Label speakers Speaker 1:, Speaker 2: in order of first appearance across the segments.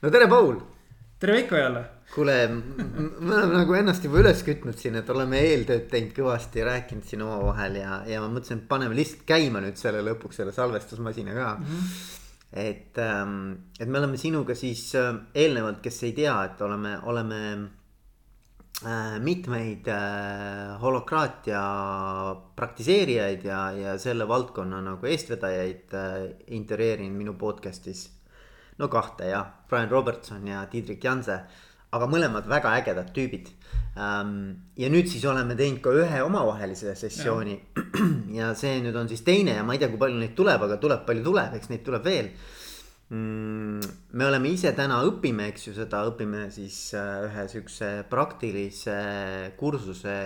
Speaker 1: no tere, Paul.
Speaker 2: tere Veiko jälle.
Speaker 1: kuule, me oleme nagu ennast juba üles kütnud siin, et oleme eeltööd teinud kõvasti, rääkinud siin omavahel ja, ja ma mõtlesin, et paneme lihtsalt käima nüüd selle lõpuks selle salvestusmasina ka mm. -hmm. et, ähm, et me oleme sinuga siis äh, eelnevalt, kes ei tea, et oleme, oleme äh, mitmeid äh, holokraatia praktiseerijaid ja, ja selle valdkonna nagu eestvedajaid intervjueerinud minu podcast'is no kahte jah, Brian Robertson ja Diedrich Janse. aga mõlemad väga ägedad tüübid ja nüüd siis oleme teinud ka ühe omavahelise sessiooni. ja see nüüd on siis teine ja ma ei tea, kui palju neid tuleb, aga tuleb, palju tuleb, eks neid tuleb veel mm,. me oleme ise täna õpime, eks ju, seda õpime siis äh, ühe siukse praktilise kursuse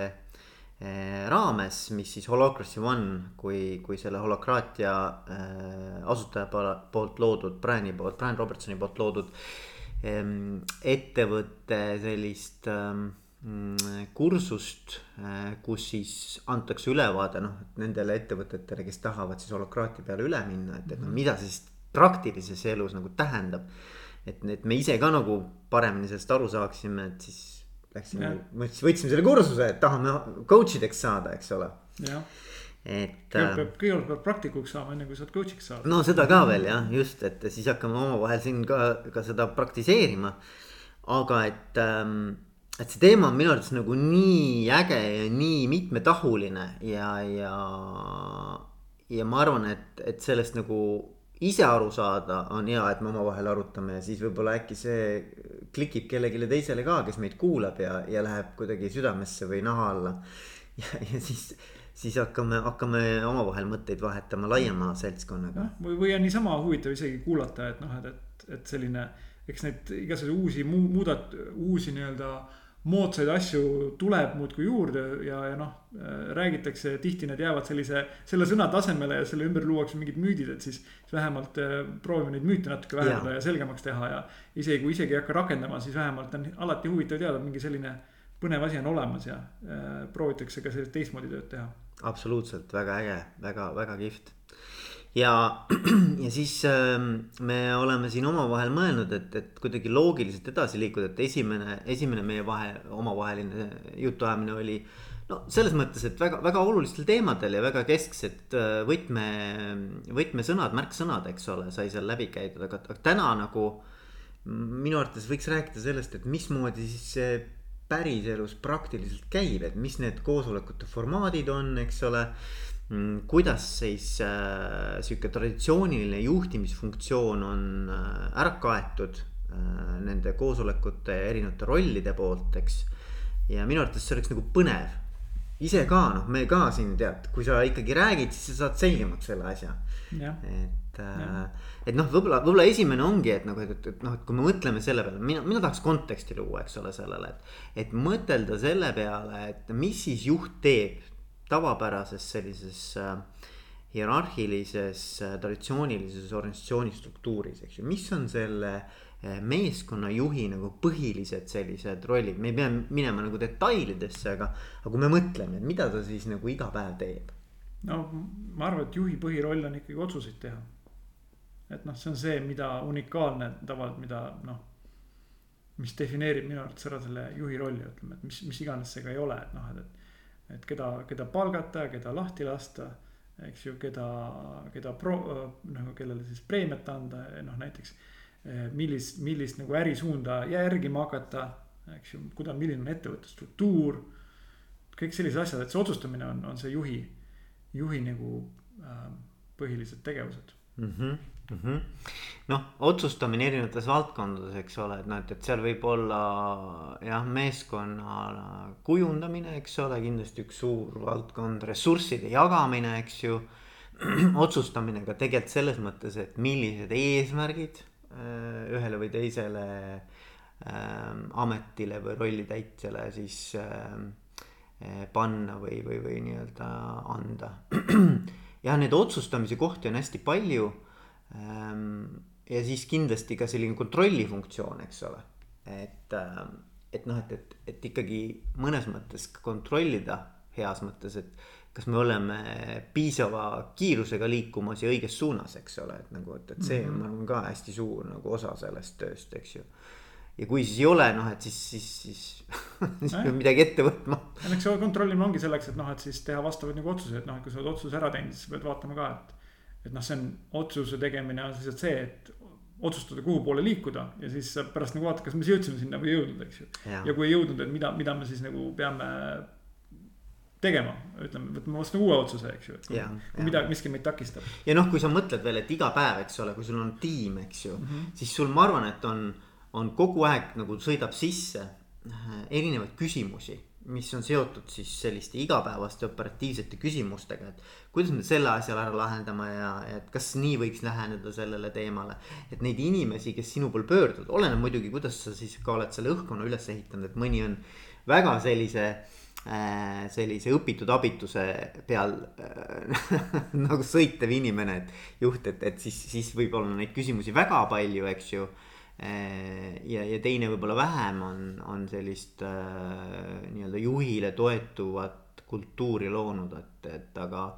Speaker 1: raames, mis siis Holacracy One kui, kui selle holokraatia äh, asutaja poolt loodud, Brian'i poolt, Brian Robertsoni poolt loodud ähm, ettevõtte sellist ähm, kursust äh,, kus siis antakse ülevaade noh, nendele ettevõtetele, kes tahavad siis holokraatia peale üle minna, et, et noh, mida see siis praktilises elus nagu tähendab. et, et me ise ka nagu paremini sellest aru saaksime, et siis läksime, võtsime selle kursuse, et tahame coach ideks saada, eks ole.
Speaker 2: et. kõigepealt peab, kõigepealt peab praktikuks saama, enne kui saad coach'iks saada.
Speaker 1: no seda ka veel jah, just, et siis hakkame omavahel siin ka, ka seda praktiseerima. aga et ähm, et see teema on minu arvates nagu nii äge ja nii mitmetahuline ja, ja. ja ma arvan, et, et sellest nagu ise aru saada, on hea, et me omavahel arutame ja siis võib-olla äkki see klikib kellelegi teisele ka, kes meid kuulab ja, ja läheb kuidagi südamesse või naha alla. ja, ja siis, siis hakkame, hakkame omavahel mõtteid vahetama laiema seltskonnaga.
Speaker 2: või, või on niisama huvitav isegi kuulata, et noh, et, et, et selline, eks neid igasuguseid uusi muudat-, uusi nii-öelda moodsaid asju tuleb muudkui juurde ja, ja noh, räägitakse tihti need jäävad sellise, selle sõna tasemele ja selle ümber luuakse mingid müüdid, et siis. vähemalt äh, proovime neid müüte natuke vähendada ja. ja selgemaks teha ja isegi kui isegi ei hakka rakendama, siis vähemalt on alati huvitav teada, mingi selline põnev asi on olemas ja äh, proovitakse ka sellist teistmoodi tööd teha.
Speaker 1: absoluutselt väga äge, väga, väga kihvt ja, ja siis äh, me oleme siin omavahel mõelnud, et, et kuidagi loogiliselt edasi liikuda, et esimene, esimene meie vahe, omavaheline jutuajamine oli. no selles mõttes, et väga, väga olulistel teemadel ja väga kesksed äh, võtme, võtmesõnad, märksõnad, eks ole, sai seal läbi käidud, aga, täna nagu. minu arvates võiks rääkida sellest, et mismoodi siis see päriselus praktiliselt käib, et mis need koosolekute formaadid on, eks ole kuidas siis äh, sihuke traditsiooniline juhtimisfunktsioon on äh, ära kaetud äh, nende koosolekute erinevate rollide poolt, eks. ja minu arvates see oleks nagu põnev. ise ka noh, me ka siin tead, kui sa ikkagi räägid, siis sa saad selgemaks selle asja. et, äh, et noh, võib-olla, võib-olla esimene ongi, et nagu, et, et noh, et kui me mõtleme selle peale, mina, mina tahaks konteksti luua, eks ole, sellele, et. et mõtelda selle peale, et mis siis juht teeb tavapärases sellises äh, hierarhilises äh, traditsioonilises organisatsiooni struktuuris, eks ju, mis on selle äh, meeskonnajuhi nagu põhilised sellised rollid, me ei pea minema nagu detailidesse, aga, aga kui me mõtleme, et mida ta siis nagu iga päev teeb.
Speaker 2: no ma arvan, et juhi põhiroll on ikkagi otsuseid teha. et noh, see on see, mida unikaalne tavaliselt, mida noh, mis defineerib minu arvates ära selle juhi rolli, ütleme, et mis, mis iganes see ka ei ole, et noh, et, et keda, keda palgata, keda lahti lasta, eks ju, keda, keda pro-, nagu kellele siis preemiat anda, noh näiteks. millist, millist nagu ärisuunda järgima hakata, eks ju, kuidas, milline on ettevõtte struktuur. kõik sellised asjad, et see otsustamine on, on see juhi, juhi nagu äh, põhilised tegevused
Speaker 1: mm. -hmm mm -hmm. noh, otsustamine erinevates valdkondades, eks ole, et noh, et, et seal võib olla jah, meeskonna kujundamine, eks ole, kindlasti üks suur valdkond, ressursside jagamine, eks ju. otsustamine ka tegelikult selles mõttes, et millised eesmärgid äh, ühele või teisele äh, ametile või rollitäitjale siis äh, äh panna või, või, või nii-öelda anda. jah, neid otsustamise kohti on hästi palju ja siis kindlasti ka selline kontrollifunktsioon, eks ole, et, et noh, et, et, et ikkagi mõnes mõttes kontrollida heas mõttes, et kas me oleme piisava kiirusega liikumas ja õiges suunas, eks ole, et nagu, et, et see on mm -hmm. nagu ka hästi suur nagu osa sellest tööst, eks ju ja kui siis ei ole, noh, et siis, siis, siis, siis peab midagi ette võtma.
Speaker 2: eks see kontrollimine ongi selleks, et noh, et siis teha vastavaid nagu otsuseid, noh, et kui sa oled otsuse ära teinud, siis pead vaatama ka, et. Et noh, see on otsuse tegemine on lihtsalt see, et otsustada, kuhu poole liikuda ja siis pärast nagu vaatad, kas me jõudsime sinna või ei jõudnud, eks ju. ja kui ei jõudnud, et mida, mida me siis nagu peame tegema, ütleme, võtame vastu uue otsuse, eks ju, et kui, kui midagi, miski meid takistab.
Speaker 1: ja noh, kui sa mõtled veel, et iga päev, eks ole, kui sul on tiim, eks ju mm, -hmm. siis sul, ma arvan, et on, on kogu aeg nagu sõidab sisse äh, erinevaid küsimusi mis on seotud siis selliste igapäevaste operatiivsete küsimustega, et kuidas me selle asja ära lahendame ja, et kas nii võiks läheneda sellele teemale. et neid inimesi, kes sinu poole pöörduvad, oleneb muidugi, kuidas sa siis ka oled selle õhkkonna üles ehitanud, et mõni on väga sellise äh, sellise õpitud abituse peal äh, nagu sõitev inimene, et juht, et, et siis, siis võib olla neid küsimusi väga palju, eks ju ja, ja teine võib-olla vähem on, on sellist äh, nii-öelda juhile toetuvat kultuuri loonud, et, et aga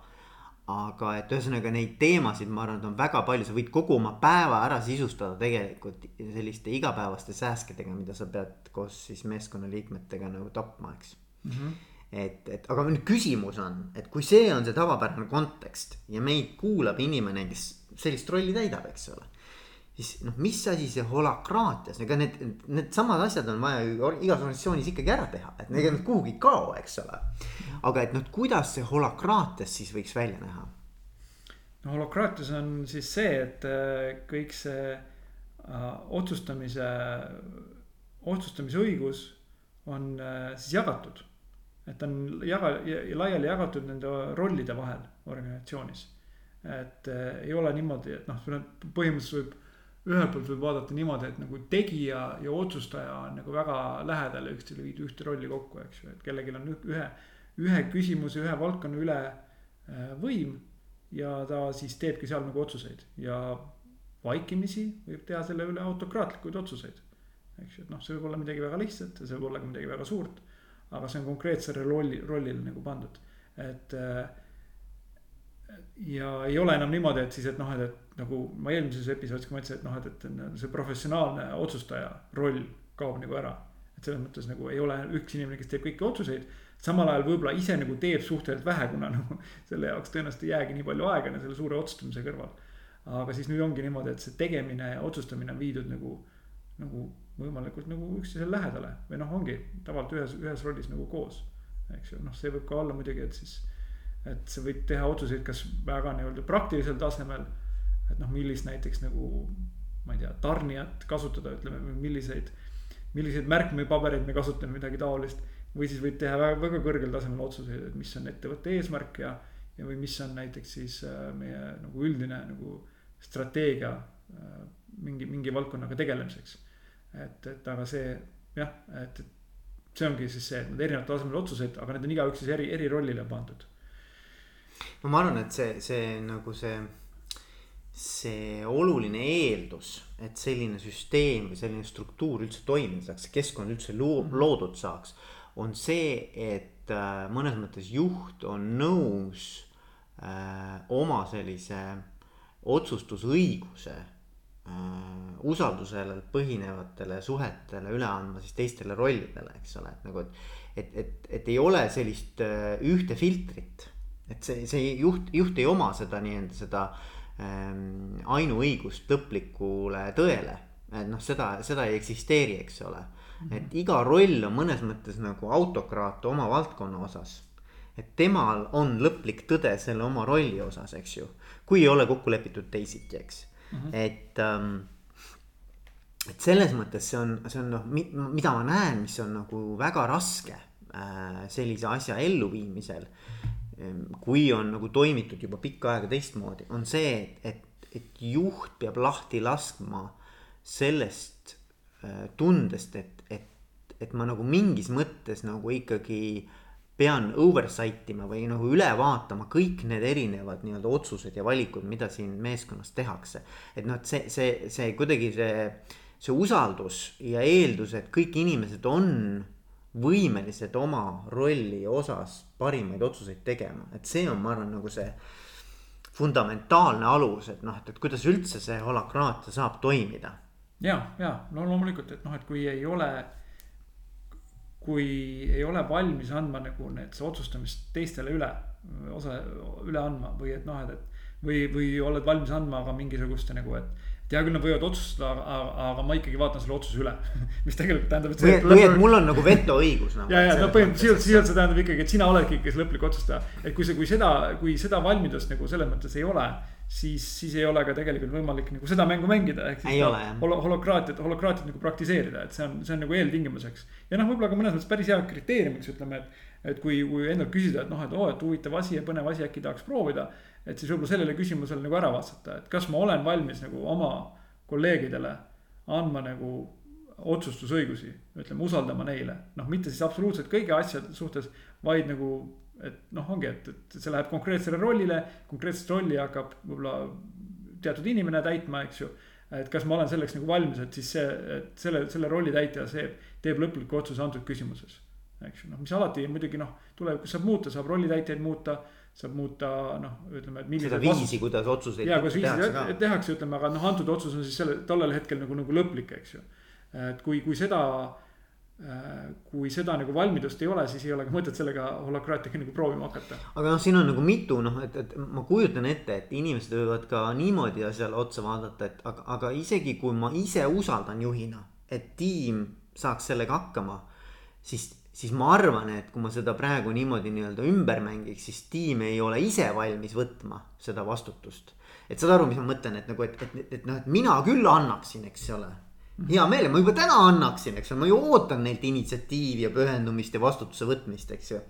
Speaker 1: aga et ühesõnaga neid teemasid, ma arvan, et on väga palju, sa võid kogu oma päeva ära sisustada tegelikult selliste igapäevaste sääskedega, mida sa pead koos siis meeskonnaliikmetega nagu tapma, eks mm. -hmm. et, et aga nüüd küsimus on, et kui see on see tavapärane kontekst ja meid kuulab inimene, kes sellist rolli täidab, eks ole siis noh, mis asi see holakraatias, ega need, needsamad asjad on vaja ju igas organisatsioonis ikkagi ära teha, et ega nad kuhugi ei kao, eks ole. aga et noh, kuidas see holakraatias siis võiks välja näha?
Speaker 2: no holakraatias on siis see, et äh, kõik see äh, otsustamise, otsustamisõigus on äh, siis jagatud. et on jaga, laiali jagatud nende rollide vahel organisatsioonis. et äh, ei ole niimoodi, et noh, põhimõtteliselt võib ühelt poolt võib vaadata niimoodi, et nagu tegija ja otsustaja on nagu väga lähedal ja üksteisele viidud ühte rolli kokku, eks ju, et kellelgi on ühe, ühe küsimuse, ühe valdkonna üle äh, võim. ja ta siis teebki seal nagu otsuseid ja vaikimisi võib teha selle üle autokraatlikuid otsuseid. eks ju, et noh, see võib olla midagi väga lihtsat ja see võib olla ka midagi väga suurt. aga see on konkreetsele rolli, rollile nagu pandud, et äh, ja ei ole enam niimoodi, et siis, et noh, et, et nagu ma eelmises episoodis ka mõtlesin, et noh, et, et see professionaalne otsustaja roll kaob nagu ära. et selles mõttes nagu ei ole üks inimene, kes teeb kõiki otsuseid. samal ajal võib-olla ise nagu teeb suhteliselt vähe, kuna nagu selle jaoks tõenäoliselt ei jäägi nii palju aega selle suure otsustamise kõrval. aga siis nüüd ongi niimoodi, et see tegemine ja otsustamine on viidud nagu, nagu võimalikult nagu üksteisele lähedale või noh, ongi tavaliselt ühes, ühes rollis nagu koos. eks ju, noh, see võib ka olla muidugi, et siis et sa võid teha otsuseid, kas väga nii-öelda praktilisel tasemel. et noh, millist näiteks nagu ma ei tea, tarnijat kasutada, ütleme, milliseid, milliseid märkmepabereid me kasutame, midagi taolist. või siis võid teha väga, väga kõrgel tasemel otsuseid, et mis on ettevõtte eesmärk ja, ja või mis on näiteks siis äh, meie nagu üldine nagu strateegia äh, mingi, mingi valdkonnaga tegelemiseks. et, et aga see jah, et, et see ongi siis see, et need erinevatel tasemel otsused, aga need on igaüks siis eri, eri rollile pandud
Speaker 1: no ma arvan, et see, see nagu see, see oluline eeldus, et selline süsteem või selline struktuur üldse toimida saaks, keskkond üldse loo, mhm. loodud saaks. on see, et äh, mõnes mõttes juht on nõus äh, oma sellise otsustusõiguse äh, usaldusele põhinevatele suhetele üle andma siis teistele rollidele, eks ole, et nagu, et. et, et, et ei ole sellist ühte filtrit et see, see juht, juht ei oma seda nii-öelda seda ähm, ainuõigust lõplikule tõele. et noh, seda, seda ei eksisteeri, eks ole. -hmm. et iga roll on mõnes mõttes nagu autokraat oma valdkonna osas. et temal on lõplik tõde selle oma rolli osas, eks ju. kui ei ole kokku lepitud teisiti, eks mm, -hmm. et ähm, et selles mõttes see on, see on noh, mida ma näen, mis on nagu väga raske äh, sellise asja elluviimisel Ehm, kui on nagu toimitud juba pikka aega teistmoodi, on see, et, et juht peab lahti laskma sellest äh, tundest, et, et, et ma nagu mingis mõttes nagu ikkagi pean oversight ima või nagu üle vaatama kõik need erinevad nii-öelda otsused ja valikud, mida siin meeskonnas tehakse. et noh, et see, see, see kuidagi see, see usaldus ja eeldus, et kõik inimesed on võimelised oma rolli osas parimaid otsuseid tegema, et see on, ma arvan, nagu see fundamentaalne alus, et noh, et, et kuidas üldse see holakraatia saab toimida.
Speaker 2: ja, ja no loomulikult, et noh, et kui ei ole, kui ei ole valmis andma nagu need otsustamist teistele üle, osa üle andma või et noh, et, et või, või oled valmis andma ka mingisugust nagu, et hea küll, nad võivad otsustada, aga, ma ikkagi vaatan selle otsuse üle mis tegelikult tähendab,
Speaker 1: et. või, või et mul on nagu vetoõigus
Speaker 2: nagu. ja, ja no põhimõtteliselt sisuliselt see tähendab ikkagi, et sina oledki, kes lõplik otsustaja. et kui see, kui seda, kui seda valmidust nagu selles mõttes ei ole, siis, siis ei ole ka tegelikult võimalik nagu seda mängu mängida. ehk siis
Speaker 1: hol
Speaker 2: hol holokraatiat, holokraatiat nagu praktiseerida, et see on, see on nagu eeltingimuseks. ja noh, võib-olla ka mõnes mõttes päris hea kriteeriumiks ütleme, et, et kui, kui endalt küsida, et noh, et oo oh,, et huvitav asi ja põnev asi, äkki tahaks proovida et siis võib-olla sellele küsimusele nagu ära vastata, et kas ma olen valmis nagu oma kolleegidele andma nagu otsustusõigusi, ütleme, usaldama neile. noh, mitte siis absoluutselt kõigi asjade suhtes, vaid nagu, et noh, ongi, et, et see läheb konkreetsele rollile, konkreetset rolli hakkab võib-olla teatud inimene täitma, eks ju. et kas ma olen selleks nagu valmis, et siis see, et selle, selle rolli täitja, see teeb lõpliku otsuse antud küsimuses. Eks ju, noh, mis alati muidugi noh, tulevikus saab muuta, saab rollitäitjaid muuta saab muuta noh, ütleme, et.
Speaker 1: seda viisi, kuidas otsuseid
Speaker 2: ja, kuidas viisi tehakse, ütleme, aga noh, antud otsus on siis selle, tollel hetkel nagu, nagu lõplik, eks ju. et kui, kui seda, kui seda nagu valmidust ei ole, siis ei ole ka mõtet sellega holokraatiaga nagu proovima hakata.
Speaker 1: aga noh, siin on nagu mitu noh, et, et ma kujutan ette, et inimesed võivad ka niimoodi asjale otsa vaadata, et aga, aga isegi kui ma ise usaldan juhina, et tiim saaks sellega hakkama, siis siis ma arvan, et kui ma seda praegu niimoodi nii-öelda ümber mängiks, siis tiim ei ole ise valmis võtma seda vastutust. et saad aru, mis ma mõtlen, et nagu, et, et, et, et noh, et mina küll annaksin, eks ole. hea meelega, ma juba täna annaksin, eks ole, ma ju ootan neilt initsiatiivi ja pühendumist ja vastutuse võtmist, eks ju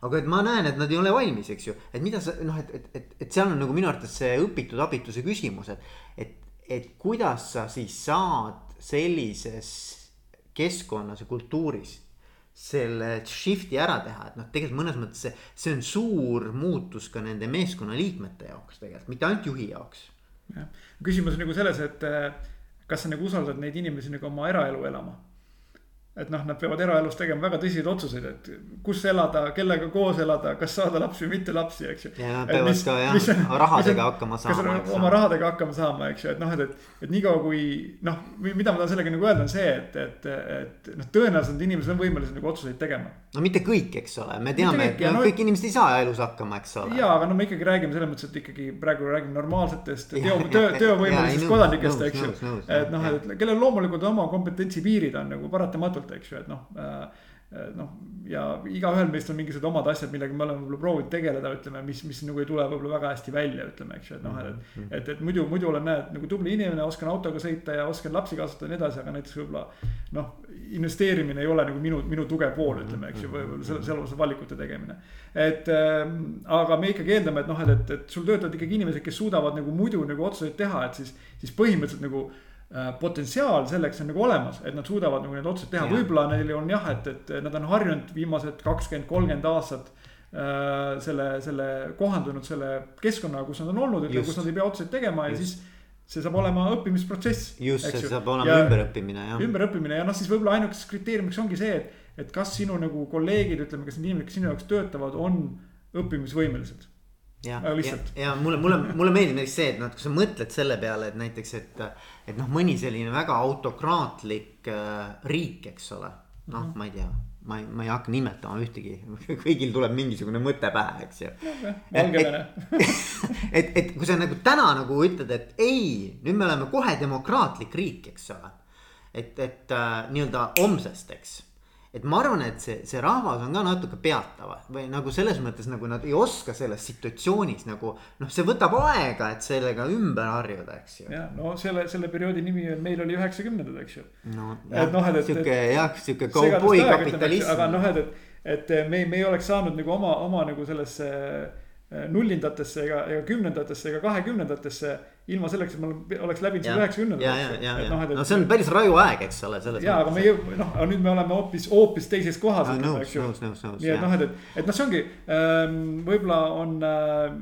Speaker 1: aga et ma näen, et nad ei ole valmis, eks ju, et mida sa noh, et, et, et, et seal on nagu minu arvates see õpitud abituse küsimus, et, et, et kuidas sa siis saad sellises keskkonnas ja kultuuris selle shift'i ära teha, et noh, tegelikult mõnes mõttes see, see on suur muutus ka nende meeskonnaliikmete jaoks tegelikult, mitte ainult juhi jaoks.
Speaker 2: jah, küsimus on nagu selles, et eh, kas sa nagu usaldad neid inimesi nagu oma eraelu elama et noh, nad peavad eraelus tegema väga tõsiseid otsuseid, et kus elada, kellega koos elada, kas saada lapsi või mitte lapsi, eks ju.
Speaker 1: ja nad peavad mis, ka jah, rahadega hakkama saama.
Speaker 2: oma rahadega hakkama saama, eks ju, et noh, et, et, et niikaua kui noh, mida ma tahan sellega nagu öelda, on see, et, et, et noh, tõenäoliselt inimesed on võimelised nagu otsuseid tegema.
Speaker 1: no mitte kõik, eks ole, me teame, et no, kõik inimesed ei saa elus hakkama, eks ole.
Speaker 2: ja, aga no me ikkagi räägime selles mõttes, et ikkagi praegu räägime normaalsetest töö, töö, töövõimelistest kodanikest, eks ju. et noh, et kellel loomulikult oma kompetentsi piirid on nagu paratamatult, eks ju, et noh Äh, noh, ja igaühel meist on mingisugused omad asjad, millega me oleme võib-olla proovinud tegeleda, ütleme, mis, mis nagu ei tule võib-olla väga hästi välja, ütleme, eks ju, et noh, et. Mhm. et, et muidu, muidu olen, näed, nagu tubli inimene, oskan autoga sõita ja oskan lapsi kasvatada ja nii edasi, aga näiteks võib-olla. noh, investeerimine ei ole nagu minu, minu tugev pool, ütleme, eks ju, või võib-olla selle, selle osas valikute tegemine. et äh, aga me ikkagi eeldame, et noh, et, et, et sul töötavad ikkagi inimesed, kes suudavad nagu muidu nagu otsuseid teha, et siis, siis põhimõtteliselt nagu potentsiaal selleks on nagu olemas, et nad suudavad nagu neid otsuseid teha, võib-olla neil on jah, et, et nad on harjunud viimased kakskümmend, kolmkümmend aastat äh,. selle, selle kohandunud selle keskkonnaga, kus nad on olnud, kus nad ei pea otsuseid tegema ja Just. siis see saab olema õppimisprotsess.
Speaker 1: just, see saab olema ja, ümberõppimine jah.
Speaker 2: ümberõppimine ja noh, siis võib-olla ainukeseks kriteeriumiks ongi see, et, et kas sinu nagu kolleegid, ütleme, kas need inimesed, kes sinu jaoks töötavad, on õppimisvõimelised
Speaker 1: ja, ja, ja mulle, mulle, mulle meeldib näiteks see, et noh, et kui sa mõtled selle peale, et näiteks, et, et noh, mõni selline väga autokraatlik äh, riik, eks ole. noh mm -hmm., ma ei tea, ma ei, ma ei hakka nimetama ühtegi, kõigil tuleb mingisugune mõte pähe, eks ju.
Speaker 2: Valgevene.
Speaker 1: et, et kui sa nagu täna nagu ütled, et ei, nüüd me oleme kohe demokraatlik riik, eks ole. et, et äh, nii-öelda homsest, eks et ma arvan, et see, see rahvas on ka natuke peatav või nagu selles mõttes nagu nad ei oska selles situatsioonis nagu noh, see võtab aega, et sellega ümber harjuda, eks ju.
Speaker 2: ja no selle, selle perioodi nimi meil oli üheksakümnendad, eks ju.
Speaker 1: no jah, no, sihuke jah, sihuke kauboi kapitalism.
Speaker 2: aga noh, et, et, et me, me ei oleks saanud nagu oma, oma nagu sellesse nullindatesse ega, ega kümnendatesse ega kahekümnendatesse. ilma selleks, et ma oleks läbinud selle üheksakümnendad.
Speaker 1: ja, ja, ja, ja, no see on päris raju aeg, eks ole,
Speaker 2: selles. ja, aga me jõu-, noh, aga nüüd me oleme hoopis, hoopis teises kohas.
Speaker 1: nõus, nõus, nõus, nõus.
Speaker 2: nii et noh, et, et, et noh, see ongi ähm,, võib-olla on äh,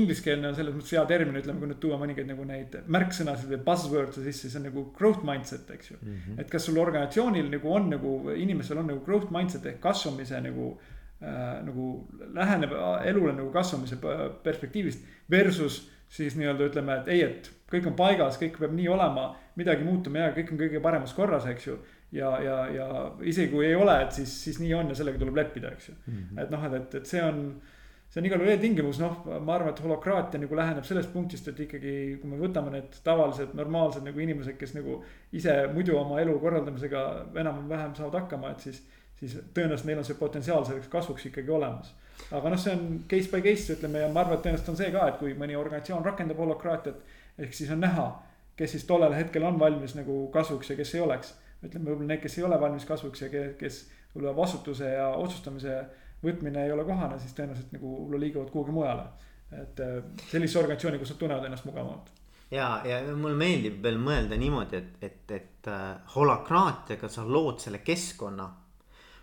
Speaker 2: ingliskeelne on selles mõttes hea termin, ütleme, kui nüüd tuua mõningaid nagu neid märksõnasid või buzzword'e sisse, see on nagu growth mindset, eks ju mm. -hmm. et kas sul organisatsioonil nagu on nagu, inimestel on nagu growth mindset ehk kasvamise nagu äh, nagu läheneb elule nagu kasvamise perspektiivist versus siis nii-öelda ütleme, et ei, et kõik on paigas, kõik peab nii olema, midagi muutuma ei jää, kõik on kõige paremas korras, eks ju. ja, ja, ja isegi kui ei ole, et siis, siis nii on ja sellega tuleb leppida, eks ju mm. -hmm. et noh, et, et, et see on, see on igal juhul eeltingimus, noh, ma arvan, et holokraatia nagu läheneb sellest punktist, et ikkagi, kui me võtame need tavalised normaalsed nagu inimesed, kes nagu ise muidu oma elu korraldamisega enam-vähem saavad hakkama, et siis siis tõenäoliselt neil on see potentsiaal selleks kasvuks ikkagi olemas. aga noh, see on case by case ütleme ja ma arvan, et tõenäoliselt on see ka, et kui mõni organisatsioon rakendab holokraatiat. ehk siis on näha, kes siis tollel hetkel on valmis nagu kasvuks ja kes ei oleks. ütleme võib-olla need, kes ei ole valmis kasvuks ja kes võib-olla vastutuse ja otsustamise võtmine ei ole kohane, siis tõenäoliselt nagu võib-olla liiguvad kuhugi mujale. et äh, sellisesse organisatsiooni, kus nad tunnevad ennast mugavamalt
Speaker 1: ja, ja mulle meeldib veel mõelda niimoodi, et, et, et äh, holokraatiaga sa lood selle keskkonna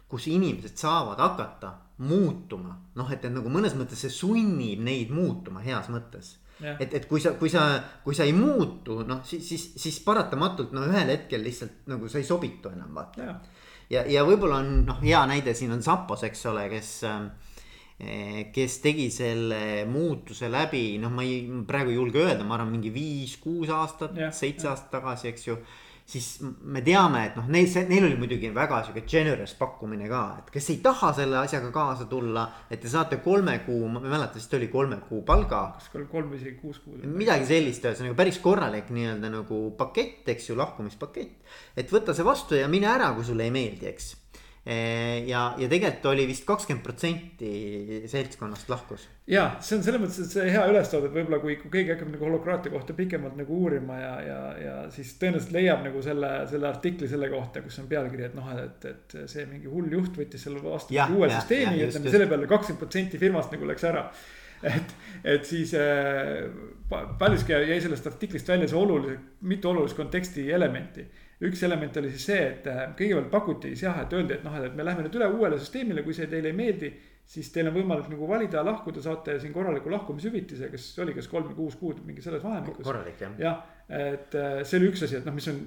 Speaker 1: kus inimesed saavad hakata muutuma, noh, et, et nagu mõnes mõttes see sunnib neid muutuma heas mõttes. Et, et kui sa, kui sa, kui sa ei muutu, noh siis, siis, siis paratamatult no ühel hetkel lihtsalt nagu sa ei sobitu enam vaata. Yeah.. ja, ja võib-olla on noh, hea näide siin on Zappos, eks ole, kes eh, kes tegi selle muutuse läbi, noh, ma ei, praegu ei julge öelda, ma arvan, mingi viis-kuus aastat seitse aastat tagasi, eks ju siis me teame, et noh, neil, neil oli muidugi väga sihuke generous pakkumine ka, et kes ei taha selle asjaga kaasa tulla, et te saate kolme kuu, ma ei mäleta, vist oli kolme kuu palga.
Speaker 2: kas kolm või isegi kuus kuud.
Speaker 1: midagi sellist, ühesõnaga päris korralik nii-öelda nagu pakett, eks ju, lahkumispakett. et võta see vastu ja mine ära, kui sulle ei meeldi, eks ja, ja tegelikult oli vist kakskümmend protsenti seltskonnast lahkus.
Speaker 2: ja see on selles mõttes, et see hea ülestoodud, võib-olla kui, kui keegi hakkab nagu holokraatia kohta pikemalt nagu uurima ja, ja, ja siis tõenäoliselt leiab nagu selle, selle artikli selle kohta, kus on pealkiri, et noh, et, et see mingi hull juht võttis selle vastu ja, uue ja, süsteemi, ütleme selle peale kakskümmend protsenti firmast nagu läks ära. Et, et siis äh, paljuski jäi sellest artiklist välja see olulise, mitu olulist konteksti elementi üks element oli siis see, et äh, kõigepealt pakuti siis jah, et öeldi, et noh, et me läheme nüüd üle uuele süsteemile, kui see teile ei meeldi. siis teil on võimalik nagu valida, lahkuda, saate siin korraliku lahkumishüvitise, kes oli, kas kolm või kuus kuud, mingi selles vahemikus.
Speaker 1: korralik jah.
Speaker 2: jah, et äh, see oli üks asi, et noh, mis on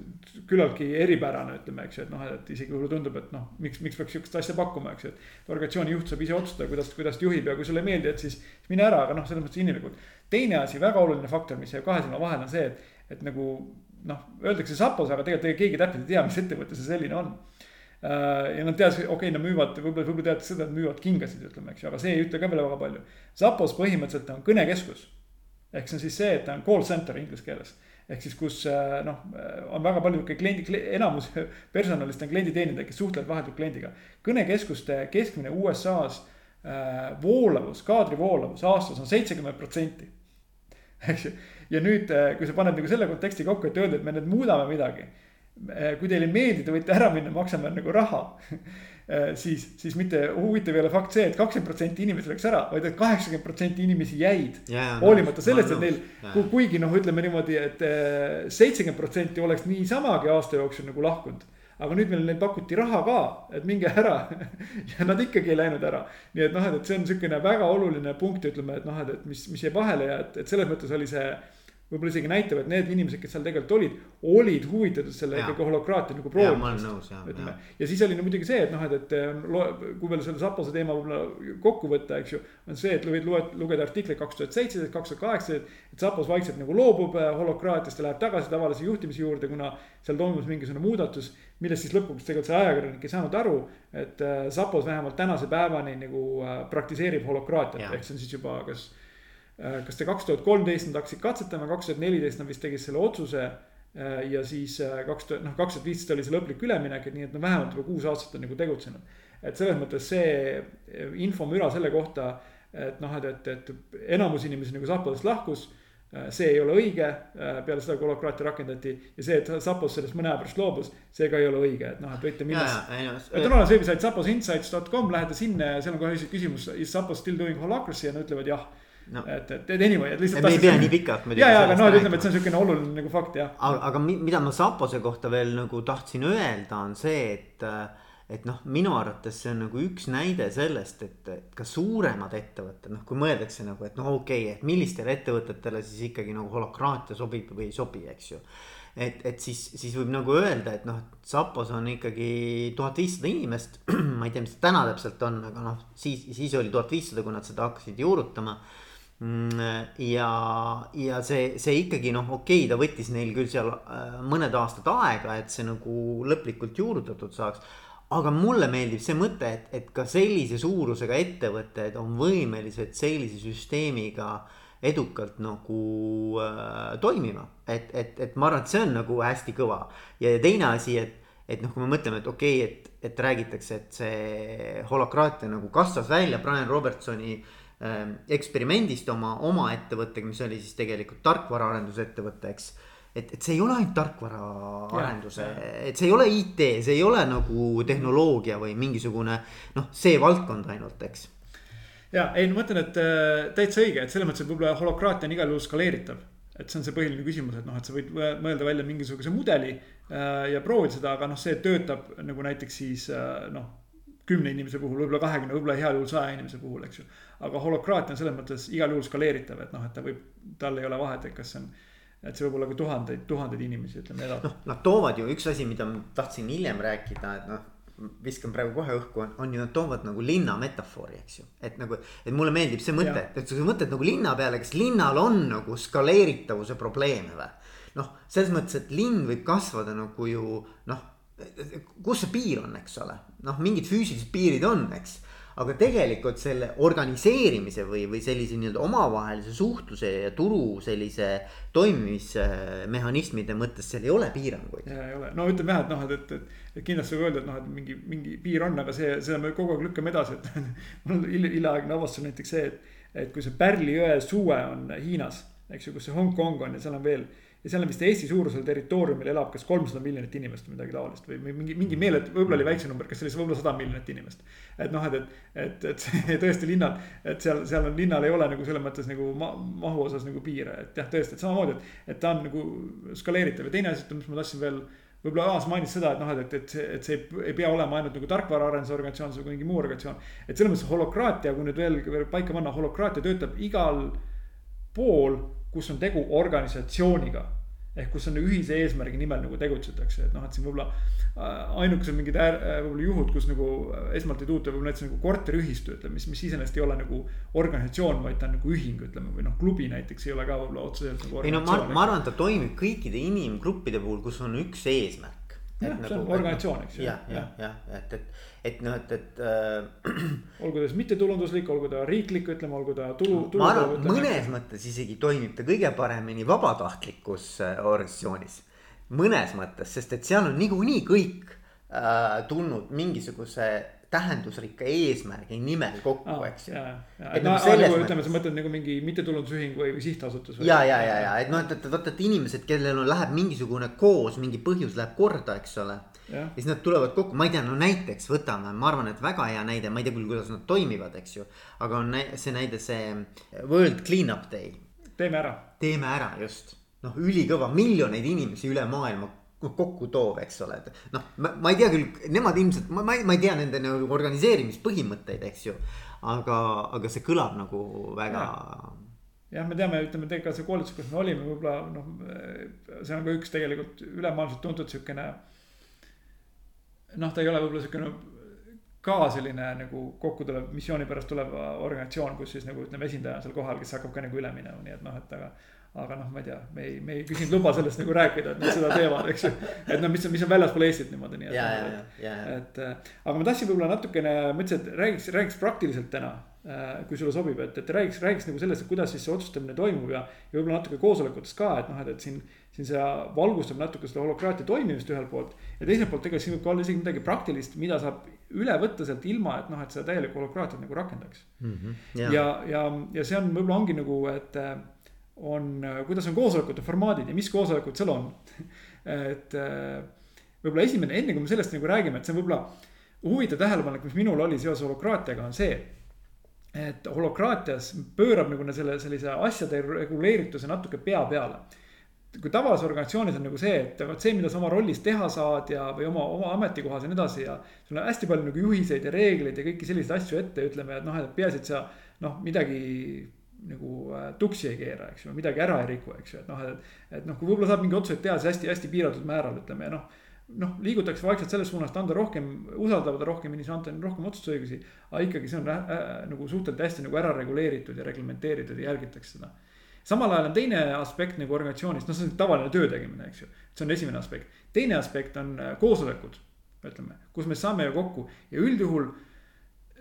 Speaker 2: küllaltki eripärane, ütleme, eks ju, et noh, et isegi võib-olla tundub, et noh, miks, miks peaks sihukest asja pakkuma, eks ju. et organisatsiooni juht saab ise otsustada, kuidas, kuidas ta juhib ja kui sulle ei meeldi, et siis mine ära, aga noh, selles mõttes inimlikult. teine asi, väga oluline faktor, mis jääb kahe silma vahele, on see, et, et nagu noh, öeldakse Sapos, aga tegelikult keegi täpselt ei tea, mis ettevõte see selline on. Äh, ja nad teadsid, okei okay,, nad müüvad, võib-olla, võib-olla teavad seda, et müüvad kingasid, ütleme, eks ju, aga see ei ütle ka veel väga palju. Sapos põhimõtteliselt on kõnekeskus. ehk see on siis see, et ta on call center inglise keeles. ehk siis, kus äh, noh, on väga palju kliendi, enamus personalist on klienditeenindaja, kes suhtlevad vahetult kliendiga. kõnekeskuste keskmine USA-s äh, voolavus, kaadri voolavus aastas on seitsekümmend protsenti. eks ju ja nüüd, äh, kui sa paned nagu selle konteksti kokku, et öelda, et me nüüd muudame midagi. Äh, kui teile ei meeldi, te võite ära minna, maksame nagu raha äh, siis, siis mitte huvitav ei ole fakt see et, et kakskümmend protsenti inimesi läks ära, vaid et kaheksakümmend protsenti inimesi jäid yeah,. hoolimata sellest, et neil yeah., kuigi noh, ütleme niimoodi et, et seitsekümmend protsenti oleks niisamagi aasta jooksul nagu lahkunud aga nüüd meil neil pakuti raha ka, et minge ära ja nad ikkagi ei läinud ära. nii et noh, et see on niisugune väga oluline punkt, ütleme, et noh, et, et mis, mis jäi vahele ja et, et selles mõttes oli see võib-olla isegi näitab, et need inimesed, kes seal tegelikult olid, olid huvitatud selle ikkagi holokraatia nagu proovimisest. ütleme, ja siis oli no muidugi see, et noh, et, et kui veel selle Sapose teema võib-olla kokku võtta, eks ju. on see, et võid lugeda artikleid kaks tuhat seitseteist, kaks tuhat kaheksateist, et Sapos vaikselt nagu loobub äh, holokraatiast ja läheb tagasi tavalise juhtimise juurde, kuna seal toimus mingisugune muudatus. millest siis lõpuks tegelikult see ajakirjanik ei saanud aru, et äh, Sapos vähemalt tänase päevani nagu praktiseerib holokraatiat, ehk see on siis juba kas kas te kaks tuhat kolmteist nad hakkasid katsetama, kaks tuhat neliteist nad vist tegid selle otsuse. Äh, ja siis äh, kaks tuhat, noh, kaks tuhat viisteist oli see lõplik üleminek, et nii, et no vähemalt juba kuus aastat on nagu tegutsenud. et selles mõttes see infomüra selle kohta, et noh, et, et, et enamus inimesi nagu Zapodest lahkus see ei ole õige, peale seda, kui holokraatia rakendati ja see, et Zapos sellest mõne aja pärast loobus, see ka ei ole õige, et noh, et võite minna. et on olemas veebisait zaposinsights.com, lähete sinna ja seal on kohe küsimus, is Zapos still doing holacracy ja nad ütlevad jah
Speaker 1: No.
Speaker 2: et, et, et anyway, et lihtsalt.
Speaker 1: me ei pea nii pikalt muidugi
Speaker 2: ja, ja, aga noh, et ütleme, et see on siukene oluline nagu fakt jah.
Speaker 1: aga, aga mi- mida ma Sapose kohta veel nagu tahtsin öelda, on see, et et noh, minu arvates see on nagu üks näide sellest, et, et ka suuremad ettevõtted, noh, kui mõeldakse nagu, et noh, okei okay,, et millistele ettevõtetele siis ikkagi nagu holokraatia sobib või ei sobi, eks ju. et, et siis, siis võib nagu öelda, et noh, Sapos on ikkagi tuhat viissada inimest. ma ei tea, mis ta täna täpselt on, aga noh, siis, siis oli tuhat viissada, kui nad seda hakkasid juurutama ja, ja see, see ikkagi noh, okei okay,, ta võttis neil küll seal äh, mõned aastad aega, et see nagu lõplikult juurutatud saaks. aga mulle meeldib see mõte, et, et ka sellise suurusega ettevõtted on võimelised sellise süsteemiga edukalt nagu äh, toimima. et, et, et ma arvan, et see on nagu hästi kõva ja teine asi, et, et noh, kui me mõtleme, et okei okay,, et, et räägitakse, et see holokraatia nagu kasvas välja Brian Robertsoni äh, eksperimendist oma, oma ettevõttega, mis oli siis tegelikult tarkvaraarendusettevõte, eks. et, et see ei ole ainult tarkvaraarenduse, et see ei ole IT, see ei ole nagu tehnoloogia või mingisugune noh, see valdkond ainult, eks.
Speaker 2: ja ei, ma mõtlen, et äh, täitsa õige, et selles mõttes, et võib-olla holokraatia on igal juhul skaleeritav. et see on see põhiline küsimus, et noh, et sa võid mõelda välja mingisuguse mudeli äh, ja proovida seda, aga noh, see töötab nagu näiteks siis äh, noh kümne inimese puhul, võib-olla kahekümne, võib-olla heal juhul saja inimese puhul, eks ju. Aga holokraatia on selles mõttes igal juhul skaleeritav, et noh, et ta võib, tal ei ole vahet, et kas see on. et see võib olla ka tuhandeid, tuhandeid inimesi, ütleme edasi.
Speaker 1: noh, nad toovad ju üks asi, mida ma tahtsin hiljem rääkida, et noh viskan praegu kohe õhku, on, on ju, nad toovad nagu linna metafoori, eks ju. et nagu, et mulle meeldib see mõte, et, sa mõtled nagu linna peale, kas linnal on nagu skaleeritavuse probleeme või? noh, selles mõttes, et linn võib kasvada nagu ju noh, kus see piir on, eks ole, noh, mingid füüsilised piirid on, eks aga tegelikult selle organiseerimise või, või sellise nii-öelda omavahelise suhtluse ja turu sellise toimimismehhanismide mõttes seal ei ole piiranguid.
Speaker 2: ja ei ole, no ütleme jah, et noh, et, et, et, kindlasti võib öelda, et noh, et mingi, mingi piir on, aga see, seda me kogu aeg lükkame edasi, et mul on hiljaaegne avastus näiteks see, et. et kui see Pärli jõe suue on Hiinas, eks ju, kus see Hongkong on ja seal on veel ja seal on vist Eesti suurusel territooriumil elab kas kolmsada miljonit inimest või midagi taolist või mingi, mingi meeletu, võib-olla oli väiksem number, kas see oli võib-olla sada miljonit inimest. et noh, et, et, et, et see tõesti linnal, et seal, seal on linnal ei ole nagu selles mõttes nagu ma, mahu osas nagu piire, et jah, tõesti, et samamoodi, et. et ta on nagu skaleeritav ja teine asi, mis ma tahtsin veel võib-olla Aas mainis seda, et noh, et, et et see ei pea olema ainult nagu tarkvaraarenduse organisatsioon, see on mingi muu organisatsioon. et selles mõttes holokraatia, kui nüüd veel, veel paika panna, holokraatia töötab igal pool, kus on tegu organisatsiooniga ehk kus on ühise eesmärgi nimel nagu tegutsetakse, et noh, et siin võib-olla äh, ainukesed mingid äär, võib-olla juhud, kus nagu esmalt ei tuuta võib-olla näiteks nagu korteriühistu, ütleme, mis, mis iseenesest ei ole nagu organisatsioon, vaid ta on nagu ühing, ütleme, või noh, klubi näiteks ei ole ka võib-olla otseselt nagu.
Speaker 1: ei no ma, ma arvan, et ta toimib kõikide inimgruppide puhul, kus on üks eesmärk.
Speaker 2: jah, see on organisatsioon, eks
Speaker 1: ju. jah, jah, jah, et, et, et noh, et, et äh....
Speaker 2: olgu ta siis mittetulunduslik, olgu ta riiklik, ütleme, olgu ta tulu, tulu.
Speaker 1: ma arvan, mõnes mõttes isegi toimib ta kõige paremini vabatahtlikus äh, organisatsioonis. mõnes mõttes, sest et seal on niikuinii kõik äh, tulnud mingisuguse tähendusrikka eesmärgi nimel kokku ah,, eks ju.
Speaker 2: et no nagu mõttes... ütleme, sa mõtled nagu mingi mittetulundusühing või, või sihtasutus.
Speaker 1: ja, ja, ja, ja et noh, et, et vaata, et inimesed, kellel on, läheb mingisugune koos, mingi põhjus läheb korda, eks ole. Ja siis nad tulevad kokku, ma ei tea, no näiteks võtame, ma arvan, et väga hea näide, ma ei tea küll, kuidas nad toimivad, eks ju. aga on see näide, see World Cleanup Day.
Speaker 2: teeme ära.
Speaker 1: teeme ära, just. noh, ülikõva, miljoneid inimesi üle maailma kokku toov, eks ole, et noh, ma, ei tea küll, nemad ilmselt, ma, ma ei, ma ei tea nende nagu organiseerimispõhimõtteid, eks ju. aga, aga see kõlab nagu väga.
Speaker 2: jah, me teame, ütleme tegelikult see koolitus, kus me olime, võib-olla noh, see on ka üks tegelikult ülemaailmselt tuntud siukene. Noh, ta ei ole võib-olla siukene ka selline nagu kokku tulev, missiooni pärast tulev organisatsioon, kus siis nagu ütleme, esindaja on seal kohal, kes hakkab ka nagu üle minema, nii et noh, et aga aga noh, ma ei tea, me ei, me ei küsinud luba sellest nagu rääkida, et nad seda teevad, eks ju. et noh, mis on, mis on väljaspool Eestit niimoodi, nii et.
Speaker 1: Noh,
Speaker 2: et, aga ma tahtsin võib-olla natukene, mõtlesin, et räägiks, räägiks praktiliselt täna. kui sulle sobib, et, et räägiks, räägiks nagu sellest, et kuidas siis see otsustamine toimub ja, ja võib-olla natuke koosolekutest ka, et noh, et, et siin. Siin see valgustab natuke seda holokraatia toimimist ühelt poolt ja teiselt poolt tegelikult siin võib ka olla isegi midagi praktilist, mida saab üle võtta sealt ilma, et noh, et seda täielikku holokraatiat nagu rakendaks mm. -hmm, ja, ja, ja, ja see on, võib-olla ongi nagu, et on, kuidas on koosolekute formaadid ja mis koosolekud seal on et võib-olla esimene, enne kui me sellest nagu räägime, et see on võib-olla huvitav tähelepanek, mis minul oli seoses holokraatiaga, on see. et holokraatias pöörab nagu selle sellise asjade reguleerituse natuke pea peale kui tavalises organisatsioonis on nagu see, et vot see, mida sa oma rollis teha saad ja, või oma, oma ametikohas ja nii edasi ja. sul on hästi palju nagu juhiseid ja reegleid ja kõiki selliseid asju ette, ütleme, et noh, et peaasi, et sa noh, midagi nagu äh, tuksi ei keera, eks ju, midagi ära ei riku, eks ju, et noh, et. et noh, kui võib-olla saab mingeid otsuseid teha, siis hästi-hästi piiratud määral ütleme ja noh. noh, liigutakse vaikselt selles suunas, et anda rohkem, usaldada rohkem inimesi, anda rohkem otsustusõigusi. aga ikkagi see on äh, äh, nagu suhteliselt hästi nagu ära reguleeritud ja reglementeeritud ja järgitakse seda samal ajal on teine aspekt nagu organisatsioonis, noh, see on tavaline töö tegemine, eks ju. see on esimene aspekt. teine aspekt on äh, koosolekud, ütleme, kus me saame ju kokku ja üldjuhul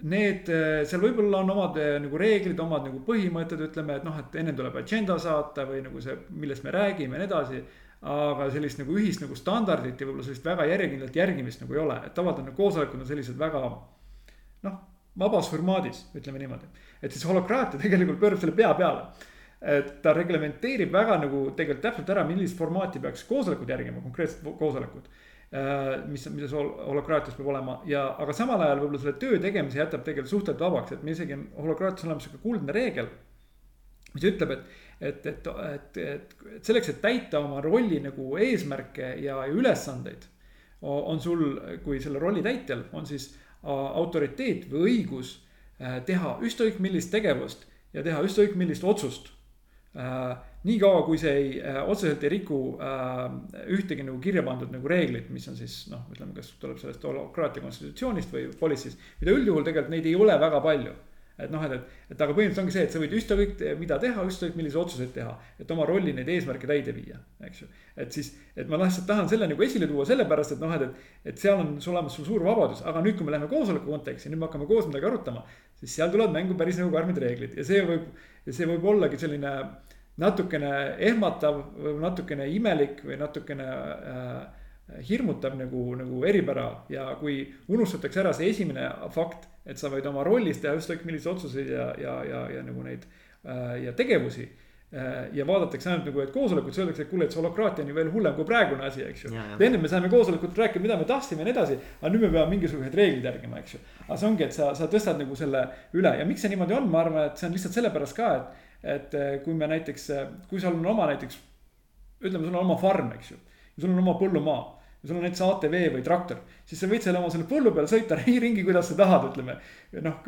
Speaker 2: need, äh, seal võib-olla on omad äh, nagu reeglid, omad nagu põhimõtted, ütleme, et noh, et ennem tuleb agenda saata või nagu see, millest me räägime ja nii edasi. aga sellist nagu ühist nagu standardit ja võib-olla sellist väga järjekindlat järgimist nagu ei ole, et tavaliselt on koosolekud on sellised väga noh, vabas formaadis, ütleme niimoodi. et siis holokraatia tegelikult pöörab selle pea peale et ta reglementeerib väga nagu tegelikult täpselt ära, millist formaati peaks koosolekud järgima, konkreetsed koosolekud. Äh, mis, mis holokraatias peab olema ja, aga samal ajal võib-olla selle töö tegemise jätab tegelikult suhteliselt vabaks, et meil isegi on holokraatias olemas sihuke kuldne reegel. mis ütleb, et, et, et, et, et, et selleks, et täita oma rolli nagu eesmärke ja, ja ülesandeid. on sul, kui selle rolli täitjal on siis autoriteet või õigus äh, teha ükskõik millist tegevust ja teha ükskõik millist otsust niikaua, kui see ei äh,, otseselt ei riku äh, ühtegi nagu kirja pandud nagu reeglit, mis on siis noh, ütleme, kas tuleb sellest holokraatia konstitutsioonist või policy'st. mida üldjuhul tegelikult neid ei ole väga palju. et noh, et, et, et aga põhimõtteliselt ongi see, et sa võid ükskõik mida teha, ükskõik milliseid otsuseid teha. et oma rolli neid eesmärke täide viia, eks ju. et siis, et ma lihtsalt tahan selle nagu esile tuua sellepärast, et noh, et, et, et seal on sul olemas sul suur vabadus, aga nüüd, kui me läheme koosoleku konteksti, nüüd me hakkame koos midagi arutama. siis seal tulevad mängu päris nagu karmid reeglid ja see võib ja see võib ollagi selline natukene ehmatav või natukene imelik või natukene äh, hirmutav nagu, nagu eripära ja kui unustatakse ära see esimene fakt, et sa võid oma rollis teha ükskõik milliseid otsuseid ja, ja, ja, ja nagu neid äh, ja tegevusi. Ja vaadatakse ainult nagu, et koosolekut, siis öeldakse, et kuule, et see holokraatia on ju veel hullem kui praegune asi, eks ju. enne me saime koosolekut rääkida, mida me tahtsime ja nii edasi, aga nüüd me peame mingisuguseid reegleid järgima, eks ju. aga see ongi, et sa, sa tõstad nagu selle üle ja miks see niimoodi on, ma arvan, et see on lihtsalt sellepärast ka, et et eh, kui me näiteks, eh, kui sul on oma näiteks, ütleme, sul on oma farm, eks ju. sul on oma põllumaa ja sul on näiteks ATV või traktor, siis sa võid selle oma selle põllu peal sõita ringi, kuidas sa tahad, ütleme. noh,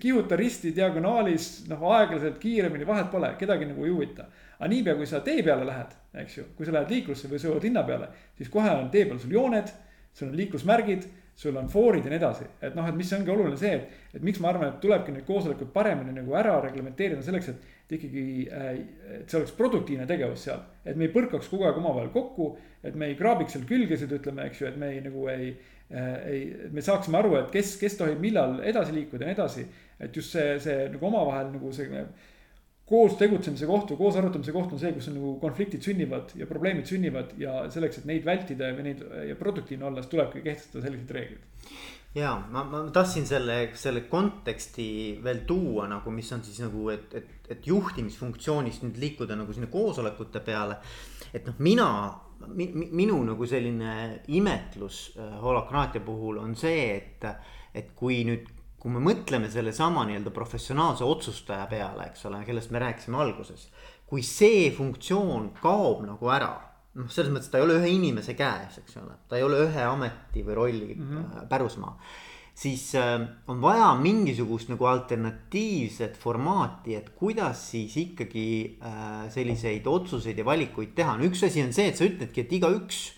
Speaker 2: kihuta risti diagonaalis, noh aeglaselt, kiiremini, vahet pole, kedagi nagu ei huvita. aga niipea, kui sa tee peale lähed, eks ju, kui sa lähed liiklusse või sõidad linna peale, siis kohe on tee peal sul jooned, sul on liiklusmärgid sul on foorid ja nii edasi, et noh, et mis ongi oluline see, et, et miks ma arvan, et tulebki neid koosolekuid paremini nagu ära reglementeerida selleks, et et ikkagi, äh, et see oleks produktiivne tegevus seal. et me ei põrkaks kogu aeg omavahel kokku, et me ei kraabiks seal külgesid, ütleme, eks ju, et me ei nagu ei äh,. ei, me saaksime aru, et kes, kes tohib millal edasi liikuda ja nii edasi. et just see, see nagu omavahel nagu see koos tegutsemise koht või koos arutamise koht on see, kus on nagu konfliktid sünnivad ja probleemid sünnivad ja selleks, et neid vältida või neid ja produktiivne olla, siis tulebki kehtestada sellised reeglid
Speaker 1: ja ma, ma tahtsin selle, selle konteksti veel tuua nagu, mis on siis nagu, et, et, et juhtimisfunktsioonist nüüd liikuda nagu sinna koosolekute peale. et noh, mina mi,, minu nagu selline imetlus äh, holokraatia puhul on see, et, et kui nüüd, kui me mõtleme sellesama nii-öelda professionaalse otsustaja peale, eks ole, kellest me rääkisime alguses. kui see funktsioon kaob nagu ära noh, selles mõttes ta ei ole ühe inimese käes, eks ole, ta ei ole ühe ameti või rolli mm -hmm. pärusmaa. siis äh, on vaja mingisugust nagu alternatiivset formaati, et kuidas siis ikkagi äh, selliseid otsuseid ja valikuid teha, no üks asi on see, et sa ütledki, et igaüks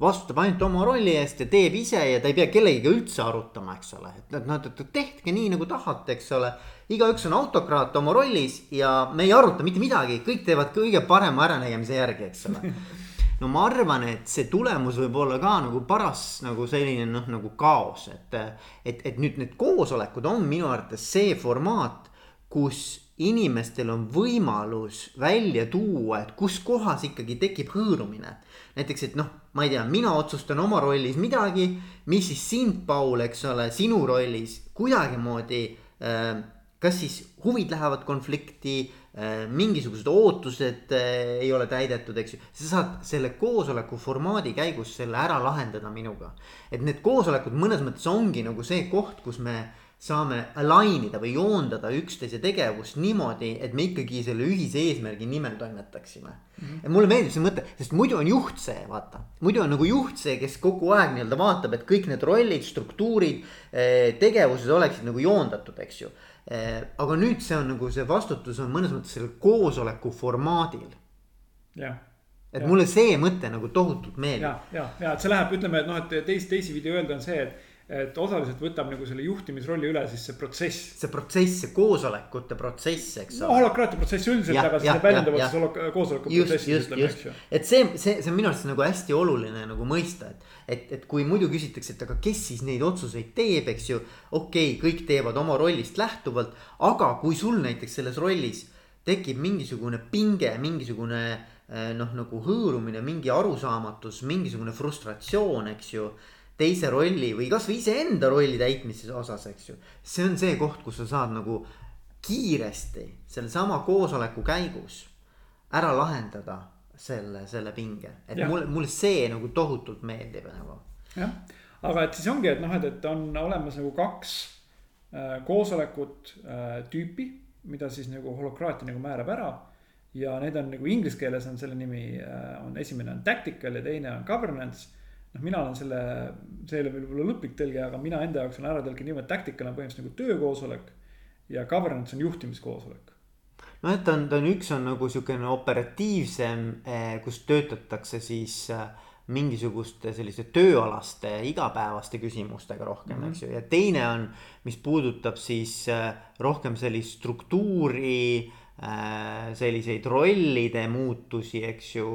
Speaker 1: vastutab ainult oma rolli eest ja teeb ise ja ta ei pea kellegiga üldse arutama, eks ole, et noh, et tehke nii nagu tahate, eks ole. igaüks on autokraat oma rollis ja me ei aruta mitte midagi, kõik teevad kõige parema äranägemise järgi, eks ole no ma arvan, et see tulemus võib olla ka nagu paras nagu selline noh, nagu kaos, et. et, et nüüd need koosolekud on minu arvates see formaat, kus inimestel on võimalus välja tuua, et kus kohas ikkagi tekib hõõrumine. näiteks, et noh, ma ei tea, mina otsustan oma rollis midagi, mis siis sind, Paul, eks ole, sinu rollis kuidagimoodi äh, kas siis huvid lähevad konflikti, mingisugused ootused äh, ei ole täidetud, eks ju. sa saad selle koosoleku formaadi käigus selle ära lahendada minuga. et need koosolekud mõnes mõttes ongi nagu see koht, kus me saame align ida või joondada üksteise tegevust niimoodi, et me ikkagi selle ühise eesmärgi nimel toimetaksime mm. -hmm. ja mulle meeldib see mõte, sest muidu on juht see, vaata, muidu on nagu juht see, kes kogu aeg nii-öelda vaatab, et kõik need rollid, struktuurid, eh, tegevused oleksid nagu joondatud, eks ju. Eh, aga nüüd see on nagu see vastutus on mõnes mõttes sellel koosoleku formaadil.
Speaker 2: jah
Speaker 1: et ja. mulle see mõte nagu tohutult meeldib.
Speaker 2: ja, ja, ja et see läheb, ütleme, et noh, et teisi, teisipidi öelda on see, et et osaliselt võtab nagu selle juhtimisrolli üle siis see protsess.
Speaker 1: see protsess, see koosolekute protsess, eks
Speaker 2: ole. no holokraatia protsess üldiselt, aga see väljendub otseses koosoleku protsessis ütleme, eks ju.
Speaker 1: et see, see, see on minu arust nagu hästi oluline nagu mõista, et, et, et kui muidu küsitakse, et aga kes siis neid otsuseid teeb, eks ju. okei okay,, kõik teevad oma rollist lähtuvalt, aga kui sul näiteks selles rollis tekib mingisugune pinge, mingisugune eh, noh, nagu hõõrumine, mingi arusaamatus, mingisugune frustratsioon, eks ju teise rolli või kasvõi iseenda rolli täitmise osas, eks ju. see on see koht, kus sa saad nagu kiiresti sellesama koosoleku käigus ära lahendada selle, selle pinge, et ja. mulle, mulle see nagu tohutult meeldib nagu.
Speaker 2: jah, aga et siis ongi, et noh, et, et on olemas nagu kaks äh, koosolekut äh, tüüpi, mida siis nagu holokraatia nagu määrab ära. ja need on nagu inglise keeles on selle nimi äh, on esimene on tactical ja teine on governance noh, mina olen selle, see ei ole veel võib-olla lõplik tõlge, aga mina enda jaoks olen ära tõlkinud niimoodi, et tactical on põhimõtteliselt nagu töökoosolek ja governance on juhtimiskoosolek
Speaker 1: et ta on, ta on, üks on nagu sihukene operatiivsem, eh, kus töötatakse siis eh, mingisuguste selliste tööalaste igapäevaste küsimustega rohkem mm, -hmm. eks ju, ja teine on, mis puudutab siis eh, rohkem sellist struktuuri, selliseid rollide muutusi, eks ju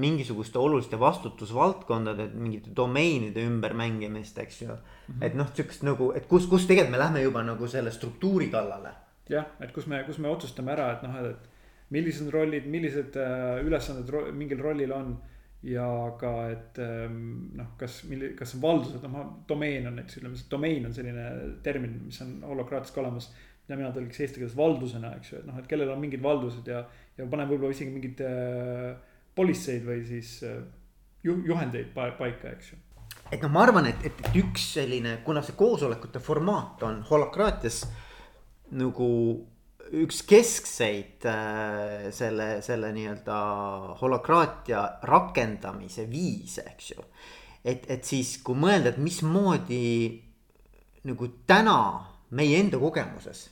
Speaker 1: mingisuguste oluliste vastutusvaldkondade, mingite domeenide ümbermängimist, eks ju mm. -hmm. et noh, sihukest nagu, et kus, kus tegelikult me lähme juba nagu selle struktuuri kallale.
Speaker 2: jah, et kus me, kus me otsustame ära, et noh, et millised rollid, millised äh, ülesanded ro mingil rollil on. ja ka, et ähm, noh, kas, kas on valdused, noh, domeen on näiteks, ütleme, domein on selline termin, mis on holokraatias ka olemas mida mina tõlgiks eesti keeles valdusena, eks ju, et noh, et kellel on mingid valdused ja, ja paneb võib-olla isegi mingid äh, politseid või siis äh, ju, juhendeid paika, eks ju.
Speaker 1: et noh, ma arvan, et, et, et üks selline, kuna see koosolekute formaat on holokraatias nagu üks keskseid äh, selle, selle nii-öelda holokraatia rakendamise viise, eks ju. et, et siis, kui mõelda, et mismoodi nagu täna meie enda kogemuses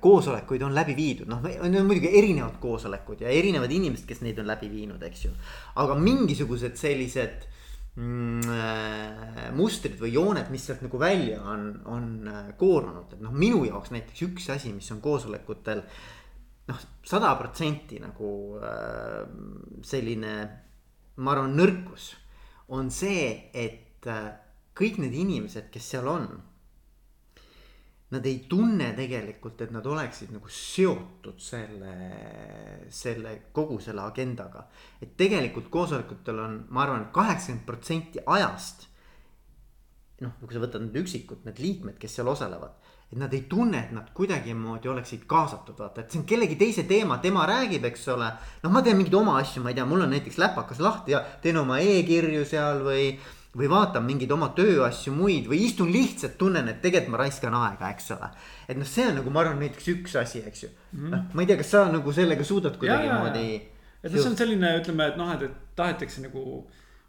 Speaker 1: koosolekuid on läbi viidud, noh, on muidugi erinevad koosolekud ja erinevad inimesed, kes neid on läbi viinud, eks ju. aga mingisugused sellised mm, äh, mustrid või jooned, mis sealt nagu välja on, on äh, koorunud, et noh, minu jaoks näiteks üks asi, mis on koosolekutel noh, sada protsenti nagu äh, selline, ma arvan, nõrkus on see, et äh, kõik need inimesed, kes seal on nad ei tunne tegelikult, et nad oleksid nagu seotud selle, selle kogu selle agendaga. et tegelikult koosolekutel on, ma arvan, kaheksakümmend protsenti ajast. noh, kui sa võtad need üksikud, need liikmed, kes seal osalevad, et nad ei tunne, et nad kuidagimoodi oleksid kaasatud, vaata, et see on kellegi teise teema, tema räägib, eks ole. noh, ma teen mingeid oma asju, ma ei tea, mul on näiteks läpakas lahti ja teen oma e-kirju seal või või vaatan mingeid oma tööasju muid või istun lihtsalt tunnen, et tegelikult ma raiskan aega, eks ole. et noh, see on nagu ma arvan näiteks üks asi, eks ju mm. -hmm. noh, ma ei tea, kas sa nagu sellega suudad kuidagimoodi.
Speaker 2: et noh, see on selline, ütleme, et noh, et, et tahetakse nagu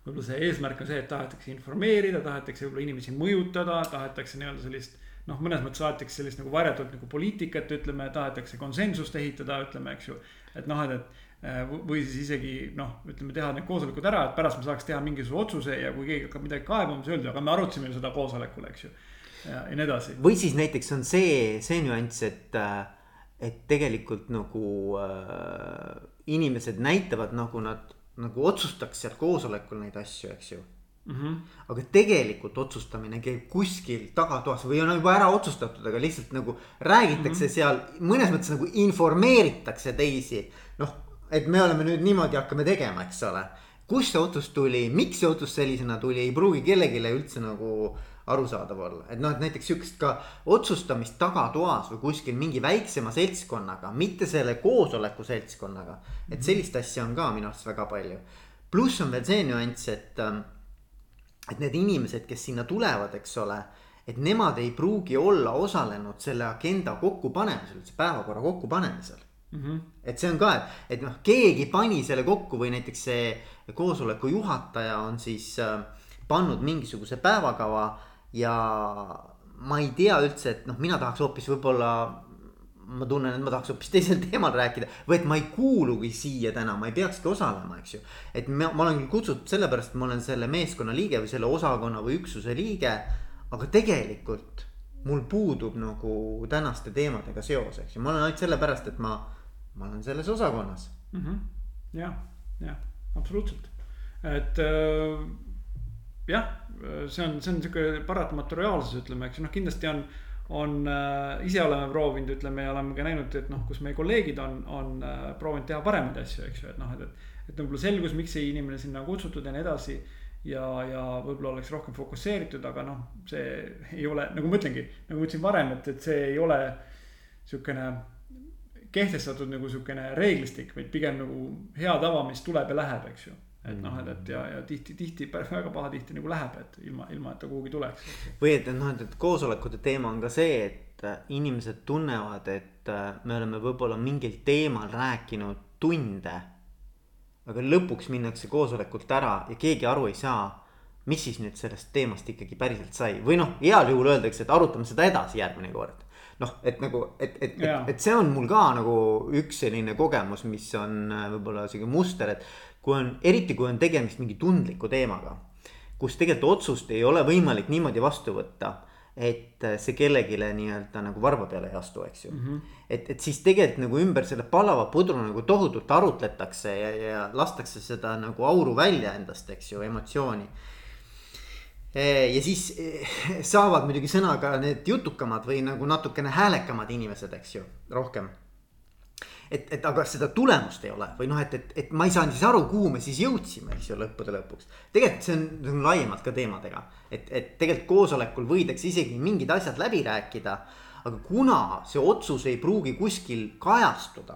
Speaker 2: võib-olla see eesmärk on see, et tahetakse informeerida, tahetakse võib-olla inimesi mõjutada, tahetakse nii-öelda sellist. noh, mõnes mõttes tahetakse sellist nagu varjatult nagu poliitikat, ütleme, tahetakse konsensust ehitada, ütleme, eks ju. et noh, et, et või siis isegi noh, ütleme teha need koosolekud ära, et pärast me saaks teha mingisuguse otsuse ja kui keegi hakkab midagi kaebama, siis öelda, aga me arutasime ju seda koosolekul, eks ju. ja, ja nii edasi.
Speaker 1: või siis näiteks on see, see nüanss, et, äh, et tegelikult nagu äh, inimesed näitavad nagu nad nagu otsustaks seal koosolekul neid asju, eks ju. Mm -hmm. aga tegelikult otsustamine käib kuskil tagatoas või on juba ära otsustatud, aga lihtsalt nagu räägitakse mm -hmm. seal mõnes mõttes nagu informeeritakse teisi. noh, et me oleme nüüd niimoodi hakkame tegema, eks ole. kust see otsus tuli, miks see otsus sellisena tuli, ei pruugi kellelegi üldse nagu arusaadav olla, et noh, et näiteks sihukest ka otsustamist tagatoas või kuskil mingi väiksema seltskonnaga, mitte selle koosoleku seltskonnaga. et mhm. sellist asja on ka minu arust väga palju. pluss on veel see nüanss, et, ähm, et need inimesed, kes sinna tulevad, eks ole et nemad ei pruugi olla osalenud selle agenda kokkupanemisel, üldse päevakorra kokkupanemisel mm. -hmm. et see on ka, et, et noh, keegi pani selle kokku või näiteks see koosoleku juhataja on siis äh, pannud mingisuguse päevakava ja ma ei tea üldse, et noh, mina tahaks hoopis võib-olla ma tunnen, et ma tahaks hoopis teisel teemal rääkida või et ma ei kuulugi siia täna, ma ei peakski osalema, eks ju. et ma, ma olen küll kutsutud sellepärast, et ma olen selle meeskonna liige või selle osakonna või üksuse liige aga tegelikult mul puudub nagu tänaste teemadega seos, eks ju, ma olen ainult sellepärast, et ma, ma olen selles osakonnas
Speaker 2: mm. -hmm. jah, jah, absoluutselt, et äh, jah, see on, see on sihuke paratamatu reaalsus, ütleme, eks noh, kindlasti on on äh,, ise oleme proovinud, ütleme ja oleme ka näinud, et noh, kus meie kolleegid on, on äh, proovinud teha paremaid asju, eks ju, et noh, et, et. et võib-olla selgus, miks see inimene sinna kutsutud ja nii edasi ja, ja võib-olla oleks rohkem fokusseeritud, aga noh, see ei ole, nagu ma ütlengi, nagu ma ütlesin varem, et, et see ei ole sihukene kehtestatud nagu sihukene reeglistik, vaid pigem nagu hea tava, mis tuleb ja läheb, eks ju. et noh, et, et ja, ja tihti, tihti väga pahatihti nagu läheb, et ilma, ilma, et ta kuhugi tuleks.
Speaker 1: või et noh, et, et koosolekute teema on ka see, et inimesed tunnevad, et me oleme võib-olla mingil teemal rääkinud tunde aga lõpuks minnakse koosolekult ära ja keegi aru ei saa, mis siis nüüd sellest teemast ikkagi päriselt sai või noh, heal juhul öeldakse, et arutame seda edasi järgmine kord. noh, et nagu, et, et, et, et see on mul ka nagu üks selline kogemus, mis on äh, võib-olla sihuke muster, et kui on, eriti kui on tegemist mingi tundliku teemaga, kus tegelikult otsust ei ole võimalik niimoodi vastu võtta et see kellelegi nii-öelda nagu varba peale ei astu, eks ju mm. -hmm. et, et siis tegelikult nagu ümber selle palava pudru nagu tohutult arutletakse ja, ja lastakse seda nagu auru välja endast, eks ju, emotsiooni. E, ja siis e, saavad muidugi sõna ka need jutukamad või nagu natukene häälekamad inimesed, eks ju, rohkem et, et aga seda tulemust ei ole või noh, et, et, et ma ei saanud siis aru, kuhu me siis jõudsime, eks ju, lõppude lõpuks. tegelikult see on, see on laiemalt ka teemadega, et, et tegelikult koosolekul võidakse isegi mingid asjad läbi rääkida. aga kuna see otsus ei pruugi kuskil kajastuda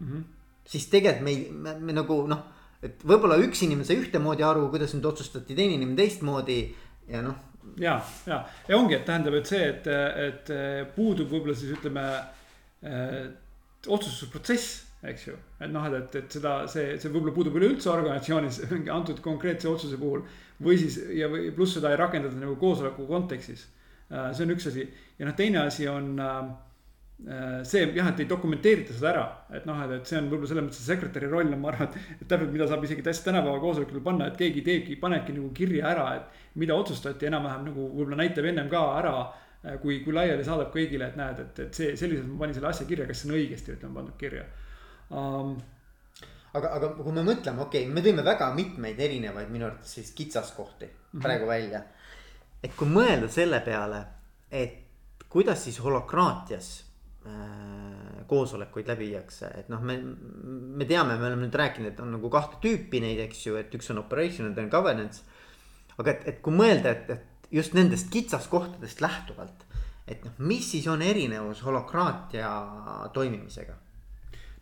Speaker 1: mm, -hmm. siis tegelikult me ei, me, me nagu noh, et võib-olla üks inimene sai ühtemoodi aru, kuidas nüüd otsustati, teine inimene teistmoodi ja noh.
Speaker 2: ja, ja, ja ongi, et tähendab, et see, et, et puudub võib-olla siis ütleme otsustusprotsess, eks ju. et noh, et, et, et seda, see, see võib-olla puudub üleüldse organisatsioonis mingi antud konkreetse otsuse puhul. või siis ja, või pluss seda ei rakendata nagu koosoleku kontekstis. Äh, see on üks asi ja noh, teine asi on äh, see jah, et ei dokumenteerita seda ära, et noh, et, et see on võib-olla selles mõttes sekretäri roll on, ma arvan, et täpselt, mida saab isegi tänapäeva koosolekul panna, et keegi teebki, panebki nagu kirja ära, et mida otsustati enam-vähem nagu võib-olla näitab ennem ka ära Äh, kui, kui laiali saadab kõigile, et näed, et, et see selliselt ma panin selle asja kirja, kas see on õigesti, ütleme, pandud kirja um,.
Speaker 1: aga, aga kui me mõtleme, okei okay,, me tõime väga mitmeid erinevaid minu arvates siis kitsaskohti mm -hmm. praegu välja. et kui mõelda selle peale, et kuidas siis holokraatias äh, koosolekuid läbi viiakse, et noh, me, me teame, me oleme nüüd rääkinud, et on nagu kahte tüüpi neid, eks ju, et üks on operation and then governance. aga et, et kui mõelda, et, et just nendest kitsaskohtadest lähtuvalt, et noh, mis siis on erinevus holokraatia toimimisega?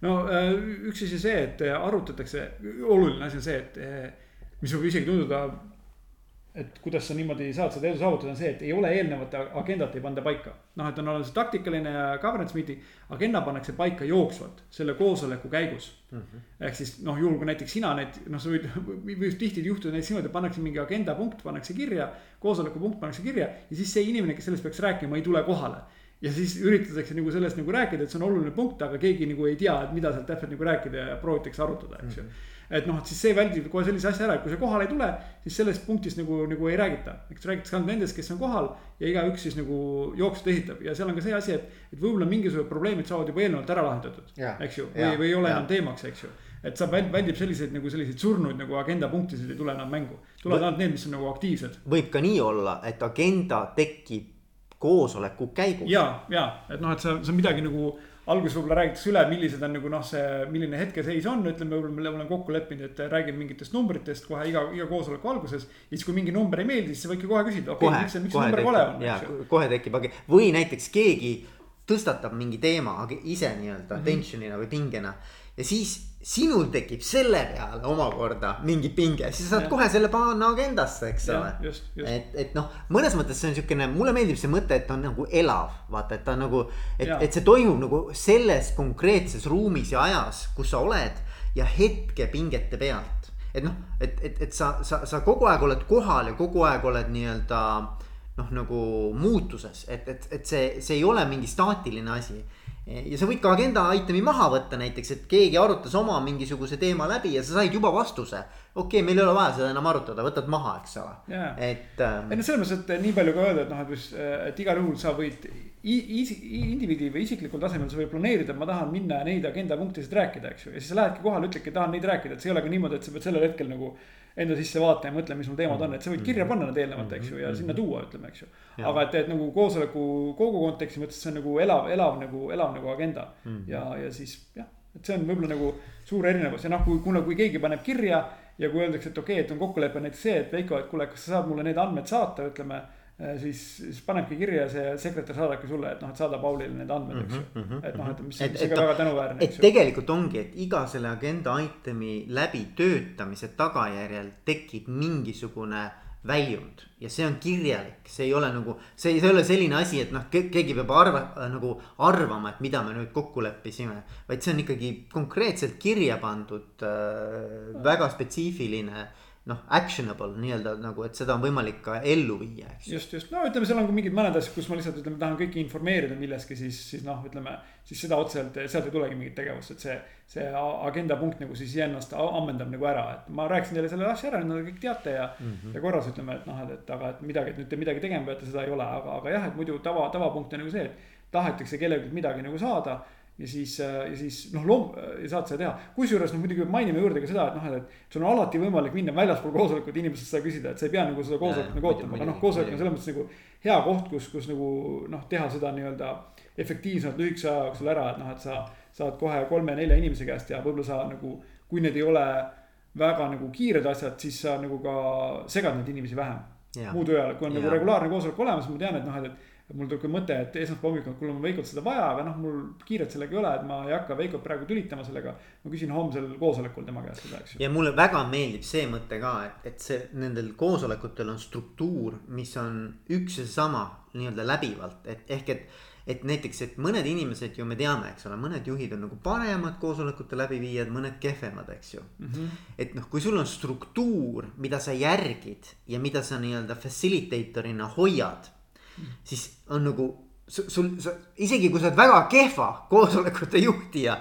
Speaker 2: no äh, üks asi see, et arutatakse, oluline asi on see, et äh, mis võib isegi tunduda et kuidas sa niimoodi saad seda edu saavutada, on see, et ei ole eelnevat agendat ei panda paika. noh, et on olemas taktikaline governance meeting, agenda pannakse paika jooksvalt selle koosoleku käigus mm. -hmm. ehk siis noh, juhul kui näiteks sina need, noh, sa võid, võib tihti juhtuda näiteks niimoodi, et pannakse mingi agenda punkt, pannakse kirja. koosoleku punkt pannakse kirja ja siis see inimene, kes sellest peaks rääkima, ei tule kohale ja siis üritatakse nagu sellest nagu rääkida, et see on oluline punkt, aga keegi nagu ei tea, et mida sealt täpselt nagu rääkida ja proovitakse arutada, eks ju mm -hmm et noh, et siis see väldib kohe sellise asja ära, et kui sa kohale ei tule, siis sellest punktist nagu, nagu ei räägita. eks räägitakse ainult nendest, kes on kohal ja igaüks siis nagu jooksvalt esitab ja seal on ka see asi, et, et võib-olla mingisugused probleemid saavad juba eelnevalt ära lahendatud, eks ju, või, või ei ole ja. enam teemaks, eks ju et saab väldib selliseid nagu selliseid surnuid nagu agenda punktisid ei tule enam mängu, tulevad ainult need, mis on nagu aktiivsed.
Speaker 1: võib ka nii olla, et agenda tekib koosoleku käigus.
Speaker 2: ja, ja et noh, et see on midagi nagu alguses võib-olla räägitakse üle, millised on nagu noh, see, milline hetkeseis on, ütleme, võib-olla me oleme kokku leppinud, et räägime mingitest numbritest kohe iga, iga koosoleku alguses. ja siis, kui mingi number ei meeldi, siis sa võidki kohe küsida, okei okay,, miks see, miks see number vale on,
Speaker 1: eks ju. kohe tekib, või näiteks keegi tõstatab mingi teema ise nii-öelda mm -hmm. tension'ina või pingena. ja siis, sinul tekib selle peale omakorda mingi pinge, siis sa saad ja. kohe selle panna agendasse, eks ole. et, et noh, mõnes mõttes see on siukene, mulle meeldib see mõte, et ta on nagu elav, vaata, et ta on nagu. et, et see toimub nagu selles konkreetses ruumis ja ajas, kus sa oled ja hetkepingete pealt. et noh, et, et, et sa, sa, sa kogu aeg oled kohal ja kogu aeg oled nii-öelda noh, nagu muutuses, et, et, et see, see ei ole mingi staatiline asi ja sa võid ka agenda itemi maha võtta näiteks, et keegi arutas oma mingisuguse teema läbi ja sa said juba vastuse. Okei okay,, meil ei ole vaja seda enam arutada, võtad maha, eks ole.
Speaker 2: Yeah., et ähm.... ei no selles mõttes, et nii palju ka öelda, et noh, et, et igal juhul sa võid indiviidi või isiklikul tasemel sa võid planeerida, et ma tahan minna neid agenda punktisid rääkida, eks ju, ja siis sa lähedki kohale, ütledki, tahan neid rääkida, et see ei ole ka niimoodi, et sa pead sellel hetkel nagu enda sisse vaata ja mõtle, mis mul teemad on, et sa võid kirja panna need eelnevalt, eks ju, ja sinna tuua, ütleme, eks ju. aga et, et nagu koosoleku kogu konteksti mõttes see on nagu elav, elav nagu, elav nagu agenda. Mm -hmm. ja, ja siis jah, et see on võib-olla nagu suur erinevus. Ja noh, kui, kuna, kui keegi paneb kirja ja kui öeldakse, et okei okay,, et on kokkulepe näiteks see, et Veiko, et kuule, kas sa saad mulle need andmed saata, ütleme Äh, siis, siis panebki kirja see sekretär saadabki sulle, et noh, et saada Paulile need andmed, eks ju mm -hmm.. et noh, et mis, mis on ka väga tänuväärne.
Speaker 1: et tegelikult ongi, et iga selle agenda itemi läbitöötamise tagajärjel tekib mingisugune väljund ja see on kirjalik, see ei ole nagu, see, ei ole selline asi, et noh, keegi peab arva, nagu arvama, et mida me nüüd kokku leppisime. vaid see on ikkagi konkreetselt kirja pandud äh, väga spetsiifiline äh, noh, actionable nii-öelda nagu, et seda on võimalik ka ellu viia, eks.
Speaker 2: just, just, no ütleme, seal on ka mingid mõned asjad, kus ma lihtsalt ütleme, tahan kõiki informeerida milleski, siis, siis noh, ütleme. siis seda otseselt, sealt ei tulegi mingit tegevust, et see, see agenda punkt nagu siis ennast ammendab nagu ära, et ma rääkisin teile selle asja ära, nüüd te kõik teate ja mm. -hmm. ja korras ütleme, et noh, et, et aga, et midagi, et nüüd te midagi tegema peate, seda ei ole, aga, aga jah, et muidu tava, tavapunkt on nagu see, et tahetakse kellelgi midagi nagu saada ja siis, äh, ja siis noh, loom-, saad seda teha. kusjuures noh, muidugi mainime juurde ka seda, et noh, et sul on alati võimalik minna väljaspool koosolekut inimestest seda küsida, et sa ei pea nagu seda koosolekut nagu ootama, aga noh, koosolek on selles mõttes nagu hea koht, kus, kus nagu noh, teha seda nii-öelda efektiivsemalt lühikese aja jooksul ära, et noh, et sa saad kohe kolme-nelja inimese käest ja võib-olla sa nagu, kui need ei ole väga nagu kiired asjad, siis sa nagu ka segad neid inimesi vähem. muu töö ajal, kui on ja. nagu regulaarne koosolek olemas, ma tean, et noh, et mul tuli mõte, et esmaspäeva hommikul, kuule on Veikot seda vaja, aga noh, mul kiiret sellega ei ole, et ma ei hakka Veikot praegu tülitama sellega. ma küsin homsel koosolekul tema käest seda, eks
Speaker 1: ju. ja mulle väga meeldib see mõte ka, et, et see nendel koosolekutel on struktuur, mis on üks ja sama nii-öelda läbivalt, et ehk et et näiteks, et mõned inimesed ju me teame, eks ole, mõned juhid on nagu paremad koosolekute läbiviijad, mõned kehvemad, eks ju mm. -hmm. et noh, kui sul on struktuur, mida sa järgid ja mida sa nii-öelda facilitator'ina hoiad siis on nagu sul, sa isegi kui sa oled väga kehva koosolekute juhtija.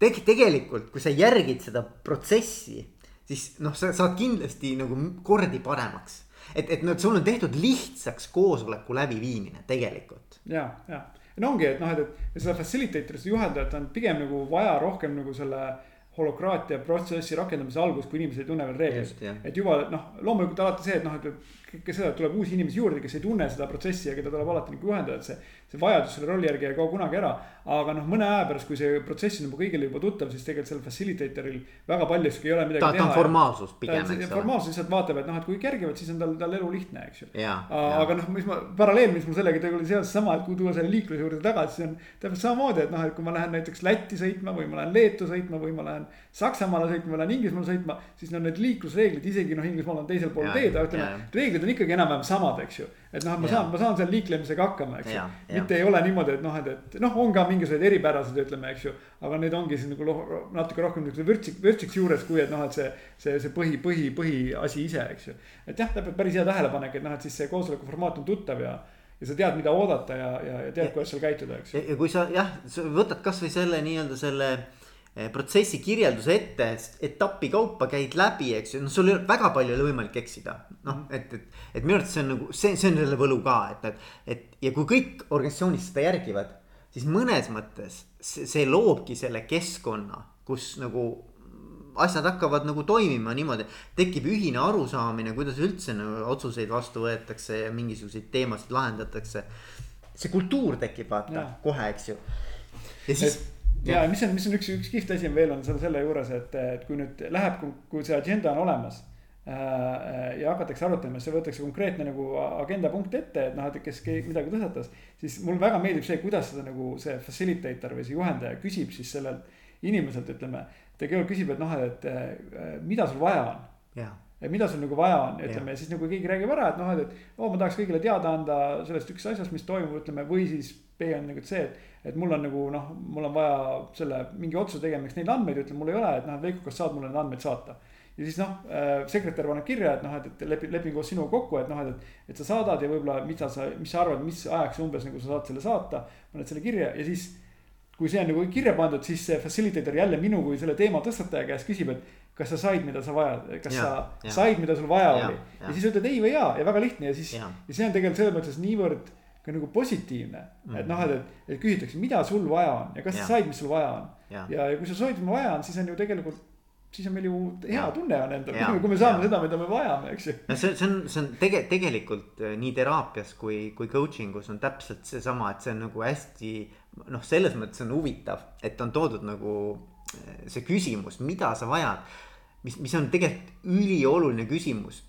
Speaker 1: Teg-, tegelikult, kui sa järgid seda protsessi, siis noh, sa saad kindlasti nagu kordi paremaks. et, et noh, sul on tehtud lihtsaks koosoleku läbiviimine tegelikult.
Speaker 2: ja, ja no ongi, et noh, et, et seda facilitator'it, seda juhendajat on pigem nagu vaja rohkem nagu selle holokraatia protsessi rakendamise algus, kui inimesed ei tunne veel reegleid. et juba noh, loomulikult alati see, et noh, et kõike seda, tuleb uusi inimesi juurde, kes ei tunne seda protsessi ja keda tuleb alati nagu juhendada, et see. See vajadus selle rolli järgi ei kao kunagi ära. aga noh, mõne aja pärast, kui see protsess on juba kõigile juba tuttav, siis tegelikult sellel facilitator'il väga paljuski ei ole midagi
Speaker 1: ta, teha. ta on formaalsus pigem, eks
Speaker 2: ole. formaalsus lihtsalt vaatab, et noh, et kui kergivad, siis on tal, tal elu lihtne, eks ju. aga noh, mis ma, paralleel, mis mul sellega tuli seoses sama, et kui tuua selle liikluse juurde tagasi, siis on täpselt samamoodi, et noh, et kui ma lähen näiteks Lätti sõitma või ma lähen Leetu sõitma või ma lähen Saksamaale sõitma või lähen Inglismaale sõitma, siis no need liiklusreeglid, isegi noh, Inglismaal on teisel pool teed, aga ütleme, reeglid on ikkagi enam-vähem samad, eks ju. Et noh, ma saan, ma saan seal liiklemisega hakkama, eks ju. mitte ei ole niimoodi, et noh, et, et noh, on ka mingisugused eripärased, ütleme, eks ju. aga need ongi siis nagu natuke rohkem niisuguse vürtsik, vürtsiks juures, kui et noh, et see, see, see põhi, põhi, põhiasi ise, eks ju. et jah, täpselt päris hea tähelepanek, et noh, et siis see koosoleku formaat on tuttav ja ja sa tead, mida oodata ja, ja, ja tead, kuidas seal käituda, eks
Speaker 1: ju. ja kui sa jah, võtad kasvõi selle nii-öelda selle protsessi kirjelduse ette etappi kaupa käid läbi, eks ju, no sul ei ole väga palju ei ole võimalik eksida. noh, mhm. et, et, et minu arvates see on nagu see, see on selle võlu ka, et, et, et ja kui kõik organisatsioonis seda järgivad, siis mõnes mõttes see, see loobki selle keskkonna, kus nagu asjad hakkavad nagu toimima niimoodi, tekib ühine arusaamine, kuidas üldse nagu otsuseid vastu võetakse ja mingisuguseid teemasid lahendatakse. see kultuur tekib vaata kohe, eks ju.
Speaker 2: ja siis et ja mis on, mis on üks, üks kihvt asi on veel on seal selle juures, et, et kui nüüd läheb, kui see agenda on olemas äh,. ja hakatakse arutama, siis võetakse konkreetne nagu agenda punkt ette, et noh, et kes midagi tõstatas. siis mulle väga meeldib see, kuidas seda nagu see facilitator või see juhendaja küsib siis sellelt inimeselt ütleme. ta kõigepealt küsib, et noh, et mida sul vaja on. Et mida sul nagu vaja on, ütleme ja siis nagu keegi räägib ära, et noh, et, et oo ma tahaks kõigile teada anda sellest üks asjast, mis toimub, ütleme, või siis B on nagu see, et. et mul on nagu noh, mul on vaja selle mingi otsuse tegemiseks neid andmeid, ütleme, mul ei ole, et noh, et Veiko, kas saad mulle need andmeid saata. ja siis noh äh,, sekretär paneb kirja, et noh, et, et lepin, lepin koos sinuga kokku, et noh, et, et sa saadad ja võib-olla, mida sa, mis sa arvad, mis ajaks umbes nagu sa saad selle saata. paned selle kirja ja siis kui see on nagu kirja pandud, siis see facilitator jälle minu kui selle teema tõstataja käest küsib, et kas sa said, mida sa vajad, kas ja, sa ja. said, mida sul vaja ja, oli. ja siis ütled ei või jaa ja väga lihtne ja siis, ja see on tegelikult selles mõttes niivõrd ka nagu positiivne mm.. et noh, et, et, küsitakse, mida sul vaja on ja kas ja. sa said, mis sul vaja on. ja, ja, ja kui sa said, mis vaja on, siis on ju tegelikult siis on meil ju hea ja. tunne on endal, kui me saame ja. seda, mida me vajame, eks ju.
Speaker 1: no see, see on, see on tege-, tegelikult äh, nii teraapias kui, kui coaching us on täpselt seesama, et see on nagu hästi. noh, selles mõttes on huvitav, et on toodud nagu äh, see küsimus, mida sa vajad mis, mis on tegelikult ülioluline küsimus.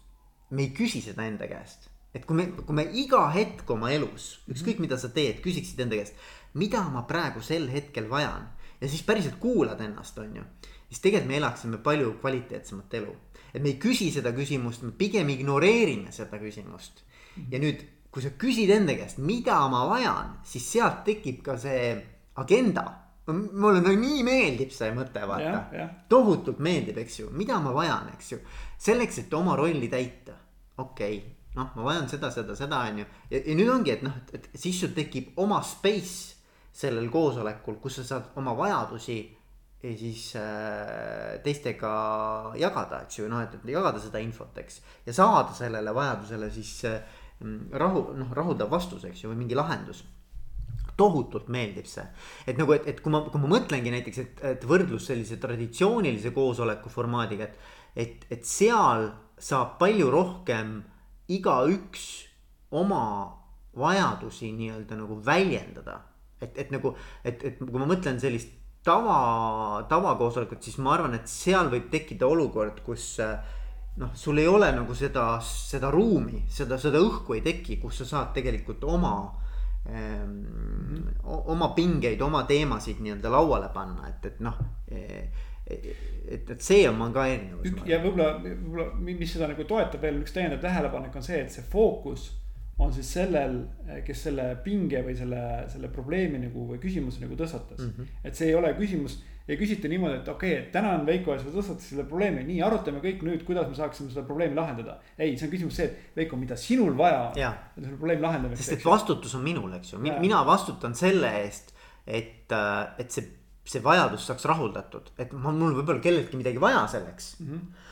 Speaker 1: me ei küsi seda enda käest, et kui me, kui me iga hetk oma elus, ükskõik mida sa teed, küsiksid enda käest, mida ma praegu sel hetkel vajan ja siis päriselt kuulad ennast, on ju. siis tegelikult me elaksime palju kvaliteetsemat elu, et me ei küsi seda küsimust, me pigem ignoreerime seda küsimust. ja nüüd, kui sa küsid enda käest, mida ma vajan, siis sealt tekib ka see agenda mulle nagu nii meeldib see mõte, vaata. tohutult meeldib, eks ju, mida ma vajan, eks ju. selleks, et oma rolli täita, okei okay., noh, ma vajan seda, seda, seda, on ju. ja, nüüd ongi, et noh, et, siis sul tekib oma space sellel koosolekul, kus sa saad oma vajadusi ja siis äh, teistega jagada, eks ju, noh, et jagada seda infot, eks. ja saada sellele vajadusele siis äh, rahu, noh, rahuldav vastus, eks ju, või mingi lahendus tohutult meeldib see. et nagu, et, et kui ma, kui ma mõtlengi näiteks, et, et võrdlus sellise traditsioonilise koosoleku formaadiga, et. et, et seal saab palju rohkem igaüks oma vajadusi nii-öelda nagu väljendada. et, et nagu, et, et kui ma mõtlen sellist tava, tavakoosolekut, siis ma arvan, et seal võib tekkida olukord, kus noh, sul ei ole nagu seda, seda ruumi, seda, seda õhku ei teki, kus sa saad tegelikult oma oma pingeid, oma teemasid nii-öelda lauale panna, et, et noh e, e, et, et see on ka erinevus.
Speaker 2: ja võib-olla, võib-olla, mis seda nagu toetab veel üks täiendav tähelepanek on see, et see fookus on siis sellel, kes selle pinge või selle, selle probleemi nagu või küsimuse nagu tõstatas mm. -hmm. et see ei ole küsimus ei küsita niimoodi, et okei okay,, et tänan Veiko, et sa tõstatasid selle probleemi, nii arutame kõik nüüd, kuidas me saaksime seda probleemi lahendada. ei, see on küsimus see, et Veiko, mida sinul vaja on selle probleemi lahendamiseks.
Speaker 1: sest et vastutus on minul, eks ju, mina vastutan selle eest, et, äh, et see, see vajadus saaks rahuldatud, et ma, mul võib-olla kelleltki midagi vaja selleks mm. -hmm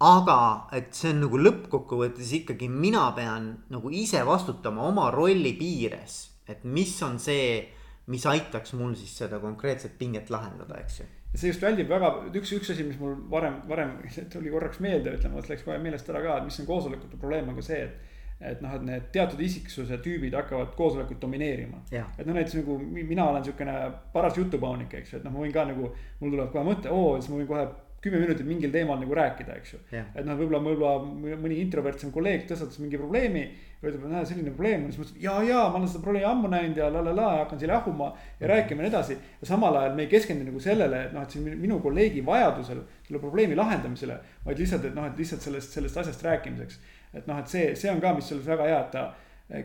Speaker 1: aga et see on nagu lõppkokkuvõttes ikkagi mina pean nagu ise vastutama oma rolli piires, et mis on see mis aitaks mul siis seda konkreetset pinget lahendada, eks ju.
Speaker 2: see just väldib väga, üks, üks asi, mis mul varem, varem tuli korraks meelde, ütleme, vot läks kohe meelest ära ka, et mis on koosolekute probleem, on ka see, et et noh, et need teatud isiksuse tüübid hakkavad koosolekut domineerima. et noh, näiteks nagu mina olen siukene paras jutupaunik, eks ju, et noh, ma võin ka nagu, mul tuleb kohe mõte, oo, siis ma võin kohe kümme minutit mingil teemal nagu rääkida, eks ju. et noh, võib-olla, võib-olla mõni introvertsem kolleeg tõstatas mingi probleemi. Ütleb, et näe, selline probleem on, siis ma ütlen, ja, ja ma olen seda probleemi ammu näinud ja la la la ja hakkan selle jahuma ja mhm. rääkima ja nii edasi. ja samal ajal me ei keskendu nagu sellele, et noh, et see minu kolleegi vajadusel selle probleemi lahendamisele. vaid lihtsalt, et noh, et lihtsalt sellest, sellest asjast rääkimiseks. et noh, et see, see on ka, mis selles väga hea, et ta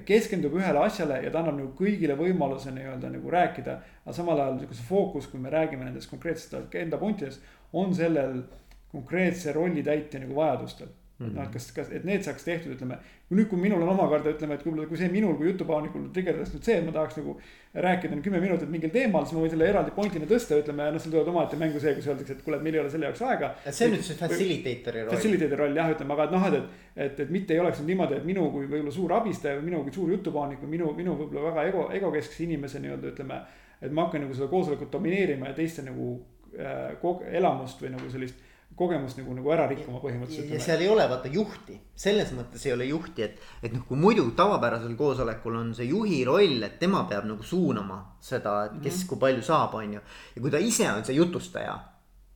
Speaker 2: keskendub ühele asjale ja ta annab nagu kõigile võimaluse nii-öelda nagu rääkida. aga samal ajal niisugune fookus, kui me räägime nendest konkreetsetest enda puntidest, on sellel konkreetse rolli täitja nagu vajadustel Mm -hmm. et noh, et kas, kas, et need saaks tehtud, ütleme. nüüd, kui minul on omakorda, ütleme, et kui, kui see minul kui jutupaanikul trigerdas nüüd see, et ma tahaks nagu rääkida kümme minutit mingil teemal, siis ma võin selle eraldi point'ina tõsta, ütleme, noh, seal tulevad omaette mängu see, kus öeldakse, et kuule, et meil ei ole selle jaoks aega.
Speaker 1: see on nüüd see facilitator'i roll.
Speaker 2: Facilitator'i roll jah, ütleme, aga et noh, et, et, et, et mitte ei oleks nüüd niimoodi, et minu kui võib-olla suur abistaja või minu kui suur jutupaanik või minu, minu võib-olla väga ego, egokeskse inimese nii-öelda ütleme. et ma hakkan nagu seda koosolekut domineerima ja teiste nagu äh, elamust või nagu sellist kogemust nagu, nagu ära rikkuma põhimõtteliselt.
Speaker 1: ja seal ei ole vaata juhti, selles mõttes ei ole juhti, et, et noh, kui muidu tavapärasel koosolekul on see juhi roll, et tema peab nagu suunama seda, et kes mm -hmm. kui palju saab, on ju. ja kui ta ise on see jutustaja.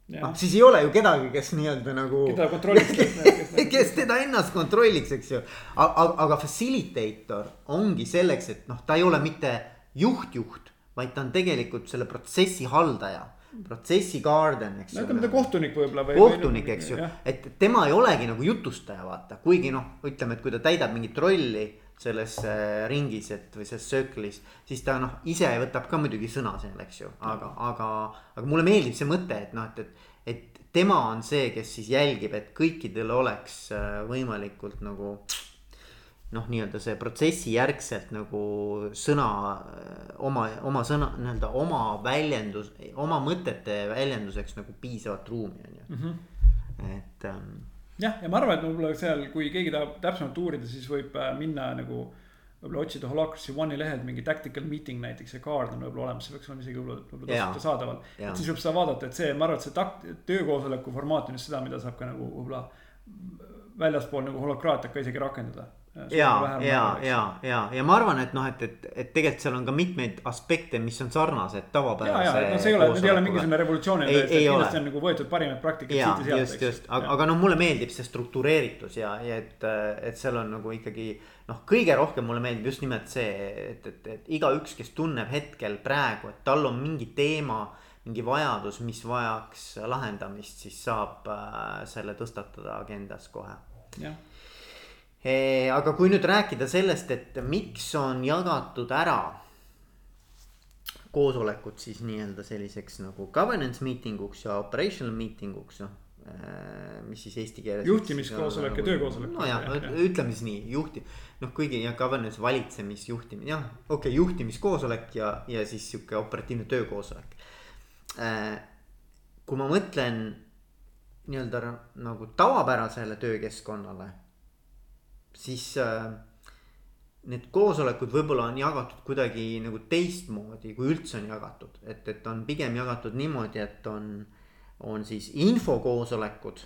Speaker 1: noh, siis ei ole ju kedagi, kes nii-öelda nagu.
Speaker 2: keda kontrolliks
Speaker 1: kes, kes teda ennast kontrolliks, eks ju. aga, aga facilitator ongi selleks, et noh, ta ei ole mitte juht-juht, vaid ta on tegelikult selle protsessi haldaja protsessi garden, eks
Speaker 2: no ütleme ta kohtunik võib-olla
Speaker 1: või. kohtunik, eks ju, et tema ei olegi nagu jutustaja, vaata, kuigi noh, ütleme, et kui ta täidab mingit rolli selles äh, ringis, et või selles circle'is, siis ta noh, ise võtab ka muidugi sõna seal, eks ju, aga, aga, aga mulle meeldib see mõte, et noh, et, et. et tema on see, kes siis jälgib, et kõikidel oleks äh, võimalikult nagu noh, nii-öelda see protsessi järgselt nagu sõna oma, oma sõna nii-öelda oma väljendus, oma mõtete väljenduseks nagu piisavat ruumi on ju mm, -hmm. et ähm,.
Speaker 2: jah, ja ma arvan, et võib-olla seal, kui keegi tahab täpsemalt uurida, siis võib äh, minna nagu võib-olla otsida Holacracy One'i lehelt mingi tactical meeting näiteks ja kaart on võib-olla olemas, see peaks olema isegi võib-olla, tasuta saadaval. et siis võib seda vaadata, et see, ma arvan, et see takt-, töökoosoleku formaat on just seda, mida saab ka nagu võib-olla väljaspool nagu holokraatiat ka isegi rakendada
Speaker 1: ja, ja, ja, ja, ja ma arvan, et noh, et, et, et tegelikult seal on ka mitmeid aspekte, mis on sarnased tavapärase.
Speaker 2: ja, ja, no see ei ole, ei ole mingisugune revolutsioon, kindlasti on nagu võetud parimaid praktikaid
Speaker 1: siit ja sealt. just, just, aga, aga noh, mulle meeldib see struktureeritus ja, ja et, et seal on nagu ikkagi. noh, kõige rohkem mulle meeldib just nimelt see, et, et, et igaüks, kes tunneb hetkel praegu, et tal on mingi teema mingi vajadus, mis vajaks lahendamist, siis saab äh, selle tõstatada agendas kohe. jah aga kui nüüd rääkida sellest, et miks on jagatud ära koosolekud siis nii-öelda selliseks nagu governance meeting uks ja operational meeting uks, noh. mis siis eesti keeles.
Speaker 2: juhtimiskoosolek ja töökoosolek.
Speaker 1: nojah, ütleme siis nii, juhti-, noh, kuigi jah, governance valitsemisjuhtimine, jah, okei okay,, juhtimiskoosolek ja, ja siis sihuke operatiivne töökoosolek. kui ma mõtlen nii-öelda nagu tavapärasele töökeskkonnale siis äh, need koosolekud võib-olla on jagatud kuidagi nagu teistmoodi, kui üldse on jagatud, et, et on pigem jagatud niimoodi, et on, on siis infokoosolekud.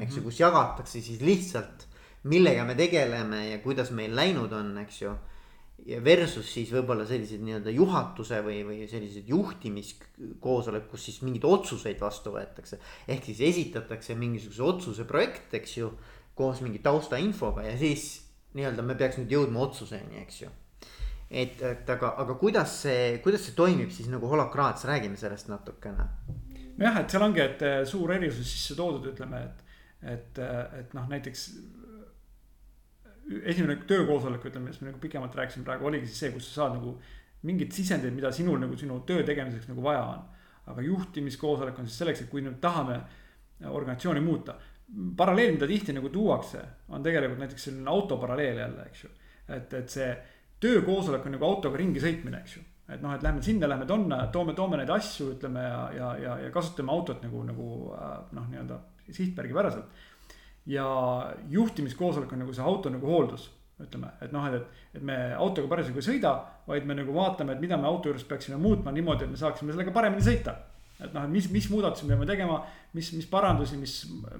Speaker 1: eks ju, mhm. kus jagatakse siis lihtsalt, millega me tegeleme ja kuidas meil läinud on, eks ju. Versus siis võib-olla sellised nii-öelda juhatuse või, või sellised juhtimiskoosolek, kus siis mingeid otsuseid vastu võetakse. ehk siis esitatakse mingisuguse otsuse projekt, eks ju koos mingi taustainfoga ja siis nii-öelda me peaks nüüd jõudma otsuseni, eks ju. et, et aga, aga kuidas see, kuidas see toimib siis nagu holokraats, räägime sellest natukene.
Speaker 2: nojah, et seal ongi, et eh, suur erisus sisse toodud, ütleme, et, et, eh, et noh, näiteks. esimene töökoosolek, ütleme, millest me nagu pikemalt rääkisime praegu, oligi siis see, kus sa saad nagu mingeid sisendeid, mida sinul nagu sinu töö tegemiseks nagu vaja on. aga juhtimiskoosolek on siis selleks, et kui nüüd tahame organisatsiooni muuta paralleel, mida tihti nagu tuuakse, on tegelikult näiteks selline auto paralleel jälle, eks ju. et, et see töökoosolek on nagu autoga ringi sõitmine, eks ju. et noh, et lähme sinna, lähme tonne, toome, toome neid asju, ütleme ja, ja, ja, ja kasutame autot nagu, nagu äh, noh, nii-öelda sihtmärgipäraselt. ja juhtimiskoosolek on nagu see auto nagu hooldus, ütleme, et noh, et, et me autoga parasjagu ei sõida, vaid me nagu vaatame, et mida me auto juures peaksime muutma niimoodi, et me saaksime sellega paremini sõita et noh, et mis, mis muudatusi me peame tegema, mis, mis parandusi, mis,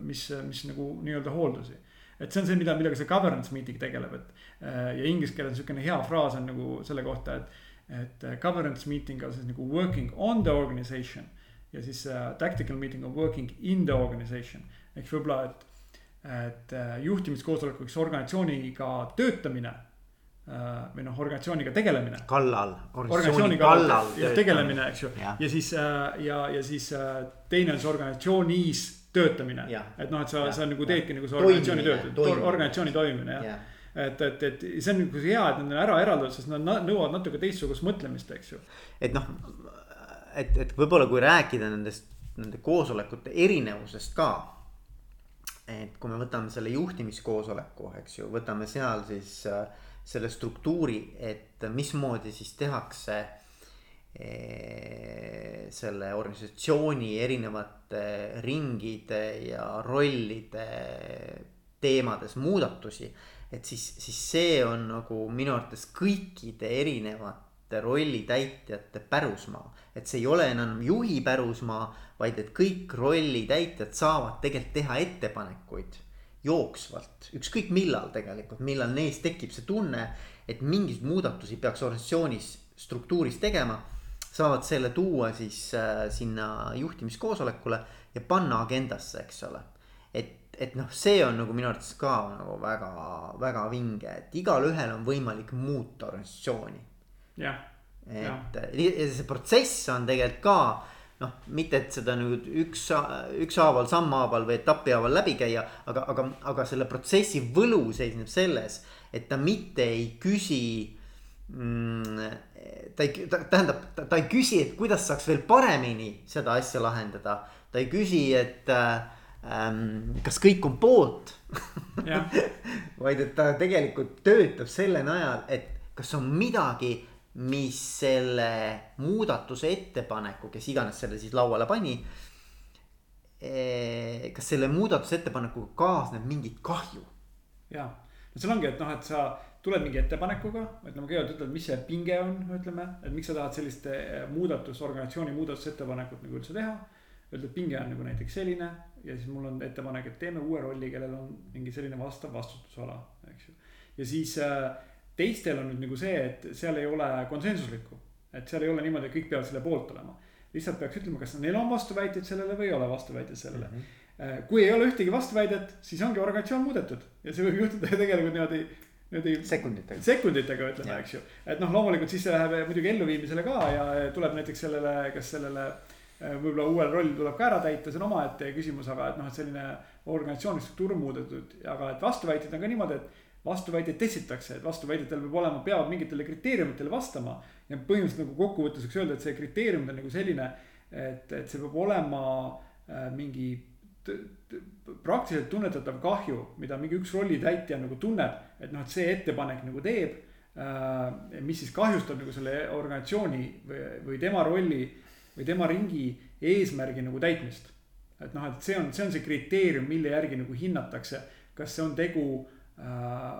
Speaker 2: mis, mis nagu nii-öelda hooldusi. et see on see, mida, millega see governance meeting tegeleb, et äh, ja inglise keeles niisugune hea fraas on nagu selle kohta, et. et äh, governance meeting on siis nagu working on the organization ja siis uh, tactical meeting on working in the organization. ehk võib-olla, et, et juhtimiskoosolek võiks organisatsiooniga töötamine või noh, organisatsiooniga tegelemine.
Speaker 1: kallal,
Speaker 2: organisatsiooni kallal tegelemine, eks ju, ja siis äh, ja, ja siis äh, teine on see organisatsioonis töötamine. et noh, et sa, sa nagu teedki nagu see organisatsiooni tööd, organisatsiooni toimimine jah ja. et, et, et see on nagu hea, et nad on ära eraldatud, sest nad nõuavad natuke teistsugust mõtlemist, eks ju.
Speaker 1: et noh, et, et võib-olla kui rääkida nendest, nende koosolekute erinevusest ka. et kui me võtame selle juhtimiskoosoleku, eks ju, võtame seal siis äh, selle struktuuri, et mismoodi siis tehakse eh, selle organisatsiooni erinevate ringide ja rollide teemades muudatusi. et siis, siis see on nagu minu arvates kõikide erinevate rollitäitjate pärusmaa. et see ei ole enam juhi pärusmaa, vaid et kõik rollitäitjad saavad tegelikult teha ettepanekuid jooksvalt, ükskõik millal tegelikult, millal neis tekib see tunne, et mingeid muudatusi peaks organisatsioonis struktuuris tegema. saavad selle tuua siis äh, sinna juhtimiskoosolekule ja panna agendasse, eks ole. et, et noh, see on nagu minu arvates ka nagu väga, väga vinge, et igalühel on võimalik muuta organisatsiooni.
Speaker 2: jah.
Speaker 1: et ja. see protsess on tegelikult ka noh, mitte et seda nüüd üks, ükshaaval, sammhaaval või etapi haaval läbi käia, aga, aga, aga selle protsessi võlu seisneb selles, et ta mitte ei küsi mm, ta ei, ta tähendab, ta ei küsi, et kuidas saaks veel paremini seda asja lahendada. ta ei küsi, et ähm, kas kõik on poolt vaid et ta tegelikult töötab selle najal, et kas on midagi, mis selle muudatuse ettepaneku, kes iganes selle siis lauale pani. Eh, kas selle muudatusettepanekuga kaasneb mingit kahju?
Speaker 2: ja, no seal ongi, et noh, et sa tuled mingi ettepanekuga, ütleme kõigepealt ütled, mis see pinge on, ütleme, et miks sa tahad sellist eh, muudatust, organisatsiooni muudatusettepanekut nagu üldse teha. ütled, pinge on nagu näiteks selline ja siis mul on ettepanek, et teeme uue rolli, kellel on mingi selline vastav vastutusala, eks ju. ja siis äh, teistel on nüüd nagu see, et seal ei ole konsensuslikku, et seal ei ole niimoodi, et kõik peavad selle poolt olema. lihtsalt peaks ütlema, kas neil on vastuväiteid sellele või ei ole vastuväiteid sellele mm. -hmm. kui ei ole ühtegi vastuväidet, siis ongi organisatsioon muudetud ja see võib juhtuda tegelikult niimoodi niimoodi.
Speaker 1: sekunditega.
Speaker 2: sekunditega ütleme, eks ju, et noh, loomulikult siis see läheb muidugi elluviimisele ka ja tuleb näiteks sellele, kas sellele äh, võib-olla uuel roll tuleb ka ära täita, see on omaette küsimus, aga et noh, et selline organisatsiooni struktuur muudetud, aga et vastuväiteid on ka niimoodi, et vastuväiteid testitakse, et vastuväidetel peab olema, peavad mingitele kriteeriumitele vastama. ja põhimõtteliselt nagu kokkuvõttes võiks öelda, et see kriteerium on nagu selline, et, et see peab olema äh, mingi praktiliselt tunnetatav kahju, mida mingi üks rollitäitja nagu tunneb, et noh, et see ettepanek nagu teeb äh,. mis siis kahjustab nagu selle organisatsiooni või, või tema rolli või tema ringi eesmärgi nagu täitmist. et noh, et see on, see on see kriteerium, mille järgi nagu hinnatakse, kas see on tegu äh,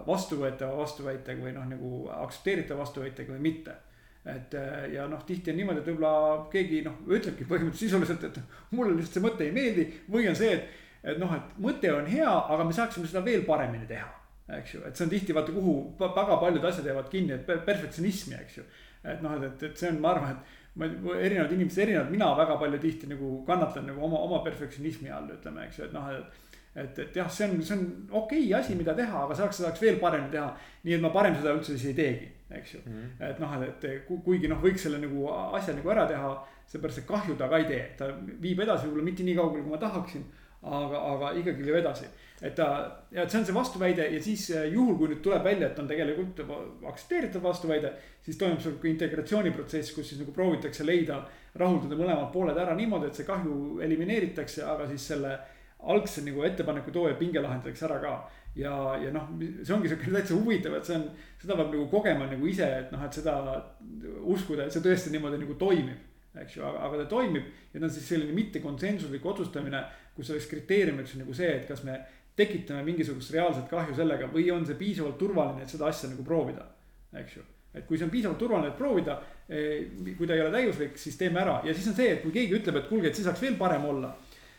Speaker 2: vastuvõetava vastuväitega või noh, nagu aktsepteeritava vastuväitega või mitte et äh, ja noh, tihti on niimoodi, et võib-olla keegi noh, ütlebki põhimõtteliselt sisuliselt, et mulle lihtsalt see mõte ei meeldi või on see, et. et noh, et mõte on hea, aga me saaksime seda veel paremini teha, eks ju, et see on tihti vaata, kuhu väga paljud asjad jäävad kinni, et perfektsionismi, eks ju. et noh, et, et see on, ma arvan, et ma erinevad inimesed erinevad, mina väga palju tihti nagu kannatan nagu oma, oma perfektsionismi all ütleme, eks ju, et noh, et et, et jah, see on, see on okei okay asi, mida teha, aga saaks, saaks veel paremini teha. nii et ma parem seda üldse siis ei teegi, eks ju mm. -hmm. et noh, et kuigi noh, võiks selle nagu asja nagu ära teha, seepärast et kahju ta ka ei tee, ta viib edasi võib-olla mitte nii kaugele, kui ma tahaksin. aga, aga ikkagi viib edasi, et ta ja et see on see vastuväide ja siis eh, juhul, kui nüüd tuleb välja, et on tegelikult aktsepteeritav vastuväide. siis toimub seal integratsiooniprotsess, kus siis nagu proovitakse leida, rahuldada mõlemad pooled ära niimoodi, et see kahju elimineeritakse, aga siis selle algse nagu ettepaneku tooja pinge lahendatakse ära ka. ja, ja noh, see ongi siukene täitsa huvitav, et see on, seda peab nagu kogema nagu ise, et noh, et seda uskuda, et see tõesti niimoodi nagu toimib. eks ju, aga, aga ta toimib ja ta on siis selline mittekonsensuslik otsustamine, kus selleks kriteeriumiks nagu see, et kas me tekitame mingisugust reaalset kahju sellega või on see piisavalt turvaline, et seda asja nagu proovida, eks ju et kui see on piisavalt turvaline, et proovida, eh, kui ta ei ole täiuslik, siis teeme ära ja siis on see, et kui keegi ütleb, et kuulge, et see saaks veel parem olla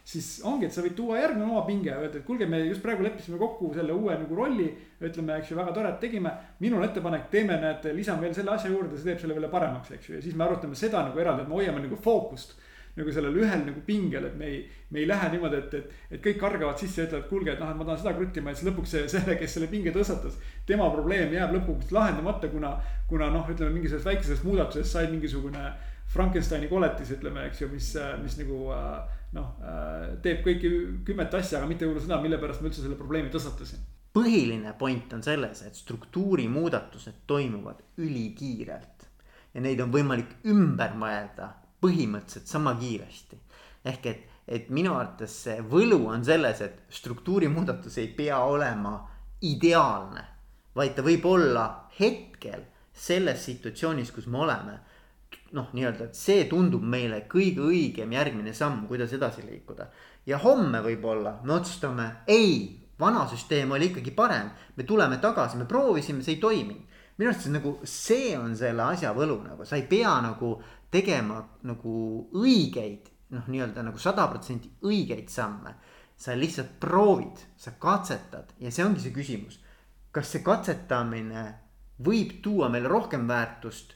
Speaker 2: siis ongi, et sa võid tuua järgmine oma pinge öelda, et kuulge, me just praegu leppisime kokku selle uue nagu rolli. ütleme, eks ju, väga tore, et tegime. minul ettepanek, teeme, näed, lisame veel selle asja juurde, see teeb selle veel paremaks, eks ju, ja siis me arutame seda nagu eraldi, et me hoiame nagu fookust. nagu sellel ühel nagu pingel, et me ei, me ei lähe niimoodi, et, et, et kõik kargavad sisse ja ütlevad, kuulge, et noh, et ma tahan seda kruttima ja siis lõpuks see, selle, kes selle pinge tõstatas. tema probleem jääb lõpuks lahendamata, kuna, kuna noh, ütleme mingisugusest väikesest muudatusest sai mingisugune Frankensteini koletis, ütleme, eks ju, mis, mis nagu äh, noh, äh, teeb kõiki kümmet asja, aga mitte võib-olla seda, mille pärast ma üldse selle probleemi tõstatasin.
Speaker 1: põhiline point on selles, et struktuuri muudatused toimuvad ülikiirelt ja neid on võimalik ümber mõelda põhimõtteliselt sama kiiresti. ehk et, et minu arvates see võlu on selles, et struktuuri muudatus ei pea olema ideaalne, vaid ta võib olla hetkel selles situatsioonis, kus me oleme noh, nii-öelda, et see tundub meile kõige õigem järgmine samm, kuidas edasi liikuda. ja homme võib-olla me otsustame, ei, vana süsteem oli ikkagi parem, me tuleme tagasi, me proovisime, see ei toiminud. minu arust see nagu, see on selle asja võlu nagu, sa ei pea nagu tegema nagu õigeid, noh, nii-öelda nagu sada protsenti õigeid samme. sa lihtsalt proovid, sa katsetad ja see ongi see küsimus. kas see katsetamine võib tuua meile rohkem väärtust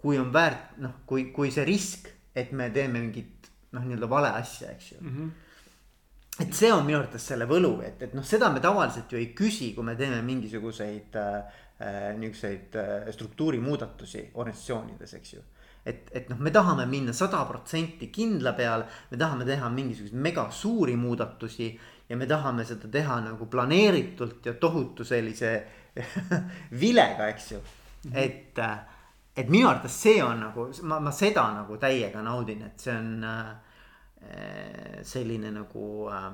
Speaker 1: kui on väärt, noh, kui, kui see risk, et me teeme mingit noh, nii-öelda vale asja, eks ju mm. -hmm et see on minu arvates selle võlu, et, et noh, seda me tavaliselt ju ei küsi, kui me teeme mingisuguseid äh, äh, niisuguseid äh, struktuurimuudatusi organisatsioonides, eks ju et, et noh, me tahame minna sada protsenti kindla peale, me tahame teha mingisuguseid mega suuri muudatusi ja me tahame seda teha nagu planeeritult ja tohutu sellise vilega, eks ju mm. -hmm. et, et minu arvates see on nagu, ma, ma seda nagu täiega naudin, et see on äh, selline nagu äh,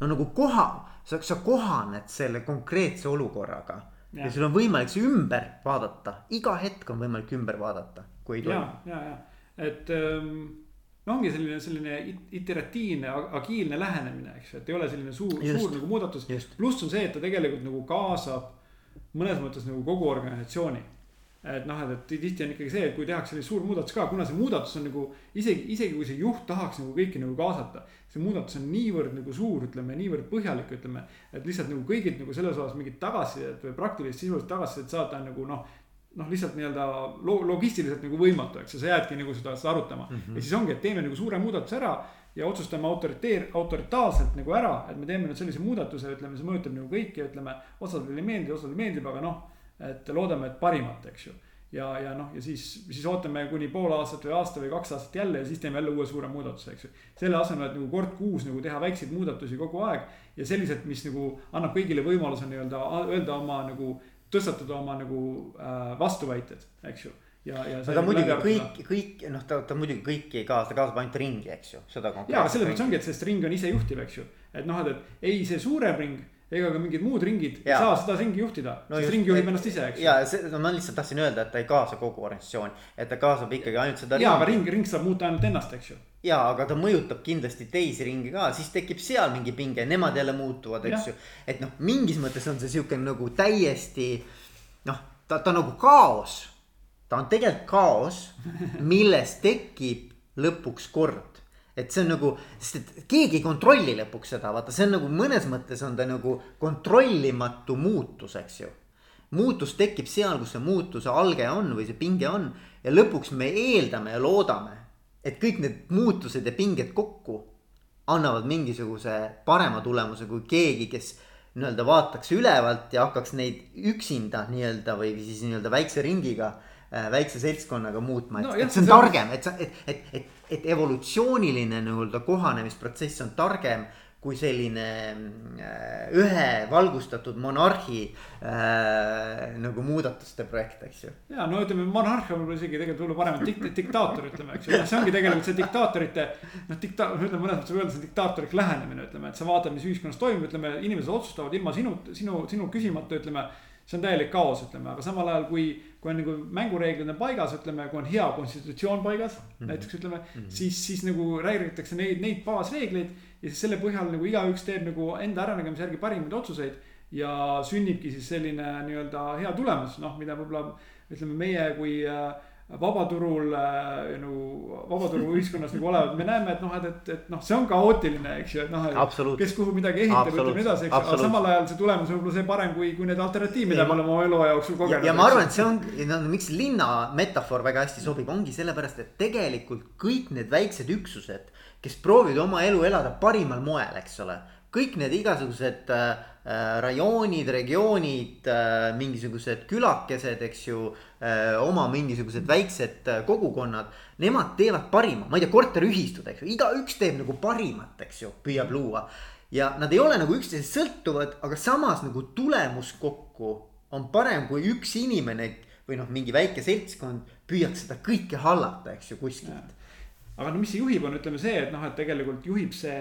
Speaker 1: no nagu koha, sa, sa kohaned selle konkreetse olukorraga. Ja, ja sul on võimalik see ümber vaadata, iga hetk on võimalik ümber vaadata kui ei
Speaker 2: toimi. ja, ja, ja, et ähm, no ongi selline, selline iteratiivne, agiilne lähenemine, eks. Ju, et ei ole selline suur, suur nagu muudatus. pluss on see, et ta tegelikult nagu kaasab mõnes mõttes nagu kogu organisatsiooni et noh, et tihti on ikkagi see, et kui tehakse selline suur muudatus ka, kuna see muudatus on nagu isegi, isegi kui see juht tahaks nagu kõiki nagu kaasata. see muudatus on niivõrd nagu suur, ütleme niivõrd põhjalik, ütleme, et lihtsalt nagu kõigilt nagu selles osas mingit tagasisidet või praktilist sisulist tagasisidet saada on nagu noh noh, lihtsalt nii-öelda logistiliselt nagu võimatu, eks ju, sa jäädki nagu seda, seda arutama mm. -hmm. ja siis ongi, et teeme nagu suure muudatuse ära ja otsustame autoriteer-, autoritaarselt nagu ära, et me teeme nüüd sellise muudatuse, ütleme, see mõjutab nagu kõiki, ütleme. osadele ei meeldi, osadele meeldib, aga noh, et loodame, et parimat, eks ju. ja, ja noh, ja siis, siis ootame kuni pool aastat või aasta või kaks aastat jälle ja siis teeme jälle uue suure muudatuse, eks ju. selle asemel, et nagu kord kuus nagu teha väikseid muudatusi kogu aeg ja sellised, mis nagu annab kõigile võimaluse nii-öelda öelda oma nagu tõstatada oma nagu äh, vastuväited, eks ju
Speaker 1: ja, ja. aga muidugi kõik, kõik noh, ta, ta muidugi kõiki ei kaasa, ta kaasab ainult ringi, eks ju,
Speaker 2: seda. ja, aga selles mõttes ongi, et sest ring on isejuhtiv, eks ju, et noh, et, et ei see suurem ring ega ka mingid muud ringid ja. ei saa seda ringi juhtida no, sest just, ring juhib ennast ise, eks.
Speaker 1: ja see, no ma lihtsalt tahtsin öelda, et ta ei kaasa kogu organisatsiooni, et ta kaasab ikkagi ainult seda.
Speaker 2: ja, aga ring, ring saab muuta ainult ennast, eks ju.
Speaker 1: ja, aga ta mõjutab kindlasti teisi ringe ka, siis tekib seal mingi pinge, nemad jälle muutuvad, eks ju. et noh, mingis mõttes on see sihuke nagu täiesti noh, ta, ta nagu kaos. ta on tegelikult kaos, milles tekib lõpuks kord et see on nagu, sest et keegi ei kontrolli lõpuks seda, vaata, see on nagu mõnes mõttes on ta nagu kontrollimatu muutus, eks ju. muutus tekib seal, kus see muutuse alge on või see pinge on ja lõpuks me eeldame ja loodame, et kõik need muutused ja pinged kokku annavad mingisuguse parema tulemuse kui keegi, kes nii-öelda vaataks ülevalt ja hakkaks neid üksinda nii-öelda või siis nii-öelda väikse ringiga äh, väikse seltskonnaga muutma, et no,, et see on targem, et sa, et, et, et, et evolutsiooniline nii-öelda kohanemisprotsess on targem kui selline äh, ühe valgustatud monarhi äh, nagu muudatuste projekt, eks ju.
Speaker 2: ja no ütleme, monarh on võib-olla isegi tegelikult võib-olla parem dik-, diktaator, ütleme, eks ju, see ongi tegelikult see diktaatorite. noh, dikta-, ütleme mõnes mõttes võib öelda see diktaatorik lähenemine, ütleme, et sa vaatad, mis ühiskonnas toimub, ütleme, inimesed otsustavad ilma sinu, sinu, sinu küsimata, ütleme see on täielik kaos, ütleme, aga samal ajal, kui, kui on nagu mängureeglid on paigas, ütleme, kui on hea konstitutsioon paigas mm, -hmm. näiteks ütleme mm, -hmm. siis, siis nagu räägitakse neid, neid baasreegleid. ja siis selle põhjal nagu igaüks teeb nagu enda äranägemise järgi parimaid otsuseid. ja sünnibki siis selline nii-öelda hea tulemus, noh, mida võib-olla ütleme meie kui äh, vabaturul äh, nagu vabaturu ühiskonnas nagu olevad, me näeme, et noh, et, et, et noh, see on kaootiline, eks ju, et noh. kes kuhu midagi ehitab, ütleme edasi, eks, aga samal ajal see tulemus on võib-olla see parem kui, kui need alternatiiv, mida me oleme oma elu jooksul kogenud.
Speaker 1: ja ma arvan, et see on, no miks linna metafoor väga hästi sobib, ongi sellepärast, et tegelikult kõik need väiksed üksused, kes proovivad oma elu elada parimal moel, eks ole kõik need igasugused äh, rajoonid, regioonid äh,, mingisugused külakesed, eks ju äh,. oma mingisugused väiksed äh, kogukonnad, nemad teevad parima, ma ei tea, korteriühistud, eks ju, igaüks teeb nagu parimat, eks ju, püüab luua. ja nad ei ole nagu üksteisest sõltuvad, aga samas nagu tulemus kokku on parem, kui üks inimene või noh, mingi väike seltskond püüaks seda kõike hallata, eks ju, kuskilt
Speaker 2: aga no mis see juhib, on ütleme see, et noh, et tegelikult juhib see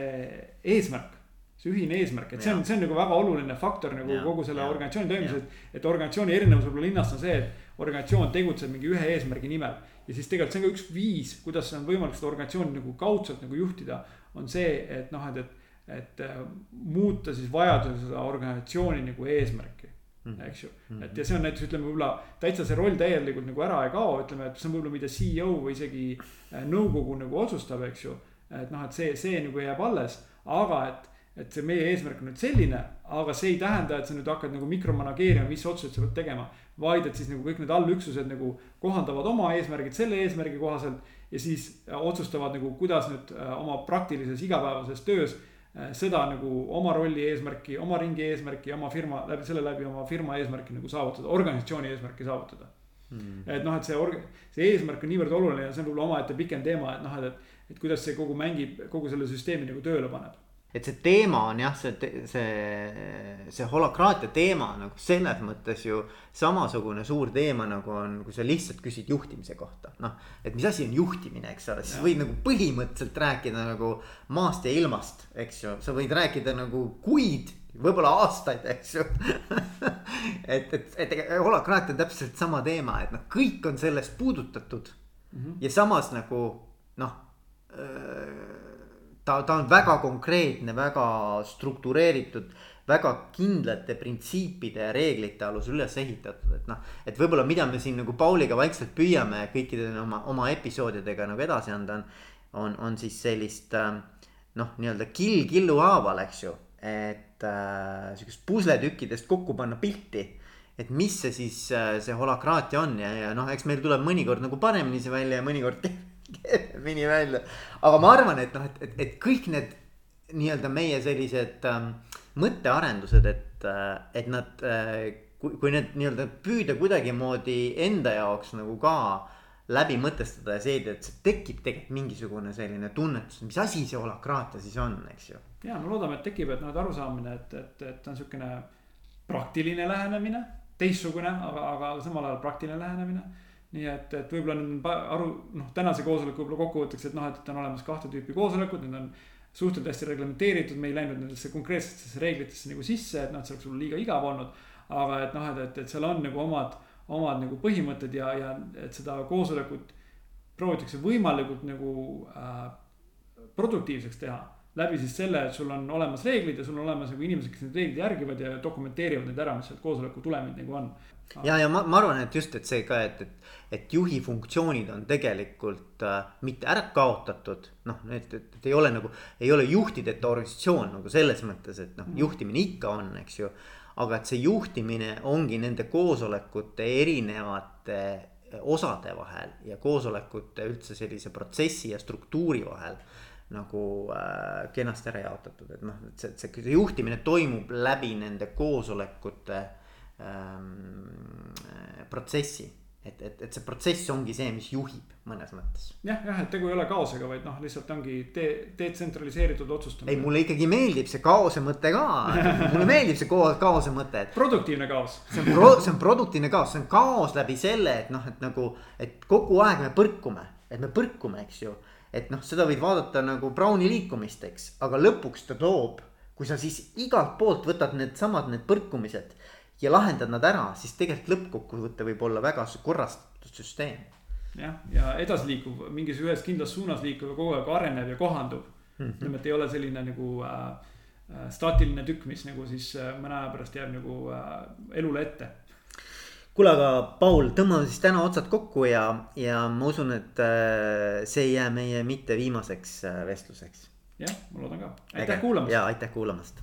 Speaker 2: eesmärk see ühine eesmärk, et see on, see on nagu väga oluline faktor nagu ja, kogu selle ja, organisatsiooni toimimises. et organisatsiooni erinevus võib-olla linnast on see, et organisatsioon tegutseb mingi ühe eesmärgi nimel. ja siis tegelikult see on ka üks viis, kuidas on võimalik seda organisatsiooni nagu kaudselt nagu juhtida. on see, et noh, et, et, et muuta siis vajadusel seda organisatsiooni nagu eesmärki mm. -hmm. eks ju, mhm. et ja see on näiteks ütleme võib-olla täitsa see roll täielikult nagu ära ei kao, ütleme, et see on võib-olla, mida CEO või isegi äh, nõukogu nagu otsustab, eks ju. et noh, et see, see nagu jääb alles, aga et et see meie eesmärk on nüüd selline, aga see ei tähenda, et sa nüüd hakkad nagu mikromanageerima, mis otsuseid sa pead tegema. vaid et siis nagu kõik need allüksused nagu kohandavad oma eesmärgid selle eesmärgi kohaselt ja siis äh, otsustavad nagu, kuidas nüüd äh, oma praktilises igapäevases töös seda nagu oma rolli eesmärki, oma ringi eesmärki, oma firma läbi selle läbi oma firma eesmärki nagu saavutada, organisatsiooni eesmärki saavutada mm.. et noh, et see org-, see eesmärk on niivõrd oluline ja see on võib-olla omaette pikem teema, et noh, et, et, et kuidas see kogu mängib, kogu selle süsteemi nagu tööle paneb
Speaker 1: et see teema on jah, see, see, see holokraatia teema nagu selles mõttes ju samasugune suur teema nagu on, kui sa lihtsalt küsid juhtimise kohta. noh, et mis asi on juhtimine, eks ole, siis võid nagu põhimõtteliselt rääkida nagu maast ja ilmast, eks ju, sa võid rääkida nagu kuid võib-olla aastaid, eks ju et, et, et holokraatia on täpselt sama teema, et noh, kõik on sellest puudutatud mm. -hmm. ja samas nagu noh ta, ta on väga konkreetne, väga struktureeritud, väga kindlate printsiipide ja reeglite alusel üles ehitatud, et noh. et võib-olla, mida me siin nagu Pauliga vaikselt püüame kõikide oma, oma episoodidega nagu edasi anda, on. on, on siis sellist ähm, noh, nii-öelda kill killu haaval, eks ju, et äh, sihukest pusletükkidest kokku panna pilti et mis see siis äh, see holakraatia on ja, ja noh, eks meil tuleb mõnikord nagu paremini see välja ja mõnikord kergemini välja. aga ma arvan, et noh, et, et, et kõik need nii-öelda meie sellised ähm, mõttearendused, et äh,, et nad äh,, kui, kui need nii-öelda püüda kuidagimoodi enda jaoks nagu ka läbi mõtestada ja seeda, et tekib tegelikult mingisugune selline tunnetus, mis asi see holakraatia siis on, eks ju.
Speaker 2: ja no loodame, et tekib, et noh, et arusaamine, et, et, et on sihukene praktiline lähenemine, teistsugune, aga, aga samal ajal praktiline lähenemine nii et, et võib-olla nüüd on aru, noh, tänase koosoleku võib-olla kokkuvõtteks, et noh, et on olemas kahte tüüpi koosolekud, need on suhteliselt hästi reglementeeritud, me ei läinud nendesse konkreetsetesse reeglitesse nagu sisse, et noh, et see oleks võib-olla liiga igav olnud. aga et noh, et, et, et seal on nagu omad, omad nagu põhimõtted ja, ja et seda koosolekut proovitakse võimalikult nagu äh, produktiivseks teha läbi siis selle, et sul on olemas reeglid ja sul on olemas nagu inimesed, kes neid reegleid järgivad ja dokumenteerivad neid ära, mis sealt koosoleku tulemid nagu on.
Speaker 1: ja, ja ma, ma arvan, et just, et see ka, et, et, et juhi funktsioonid on tegelikult äh, mitte ära kaotatud. noh, et, et, et ei ole nagu, ei ole juhtideta organisatsioon nagu selles mõttes, et noh mm., juhtimine ikka on, eks ju. aga et see juhtimine ongi nende koosolekute erinevate osade vahel ja koosolekute üldse sellise protsessi ja struktuuri vahel nagu äh, kenasti ära jaotatud, et noh, et see, see, see juhtimine toimub läbi nende koosolekute ähm, protsessi et, et, et see protsess ongi see, mis juhib mõnes mõttes.
Speaker 2: jah, jah, et tegu ei ole kaosega, vaid noh, lihtsalt ongi de detsentraliseeritud otsustamine.
Speaker 1: ei, mulle ikkagi meeldib see kaose mõte ka mulle meeldib see kaose mõte,
Speaker 2: et. produktiivne kaos.
Speaker 1: see on pro-, see on produktiivne kaos, see on kaos läbi selle, et noh, et nagu, et kogu aeg me põrkume, et me põrkume, eks ju et noh, seda võid vaadata nagu Browni liikumist, eks, aga lõpuks ta toob, kui sa siis igalt poolt võtad needsamad, need põrkumised ja lahendad nad ära, siis tegelikult lõppkokkuvõte võib olla väga korrastatud süsteem.
Speaker 2: jah, ja edasiliikuv, mingis ühes kindlas suunas liikuv ja kogu aeg areneb ja kohandub mm. -hmm. ütleme, et ei ole selline nagu äh, äh, staatiline tükk, mis nagu siis äh, mõne aja pärast jääb nagu äh, elule ette
Speaker 1: kuule, aga Paul, tõmbame siis täna otsad kokku ja, ja ma usun, et äh, see ei jää meie mitte viimaseks äh, vestluseks.
Speaker 2: jah, ma loodan ka, aitäh kuulamast.
Speaker 1: ja aitäh kuulamast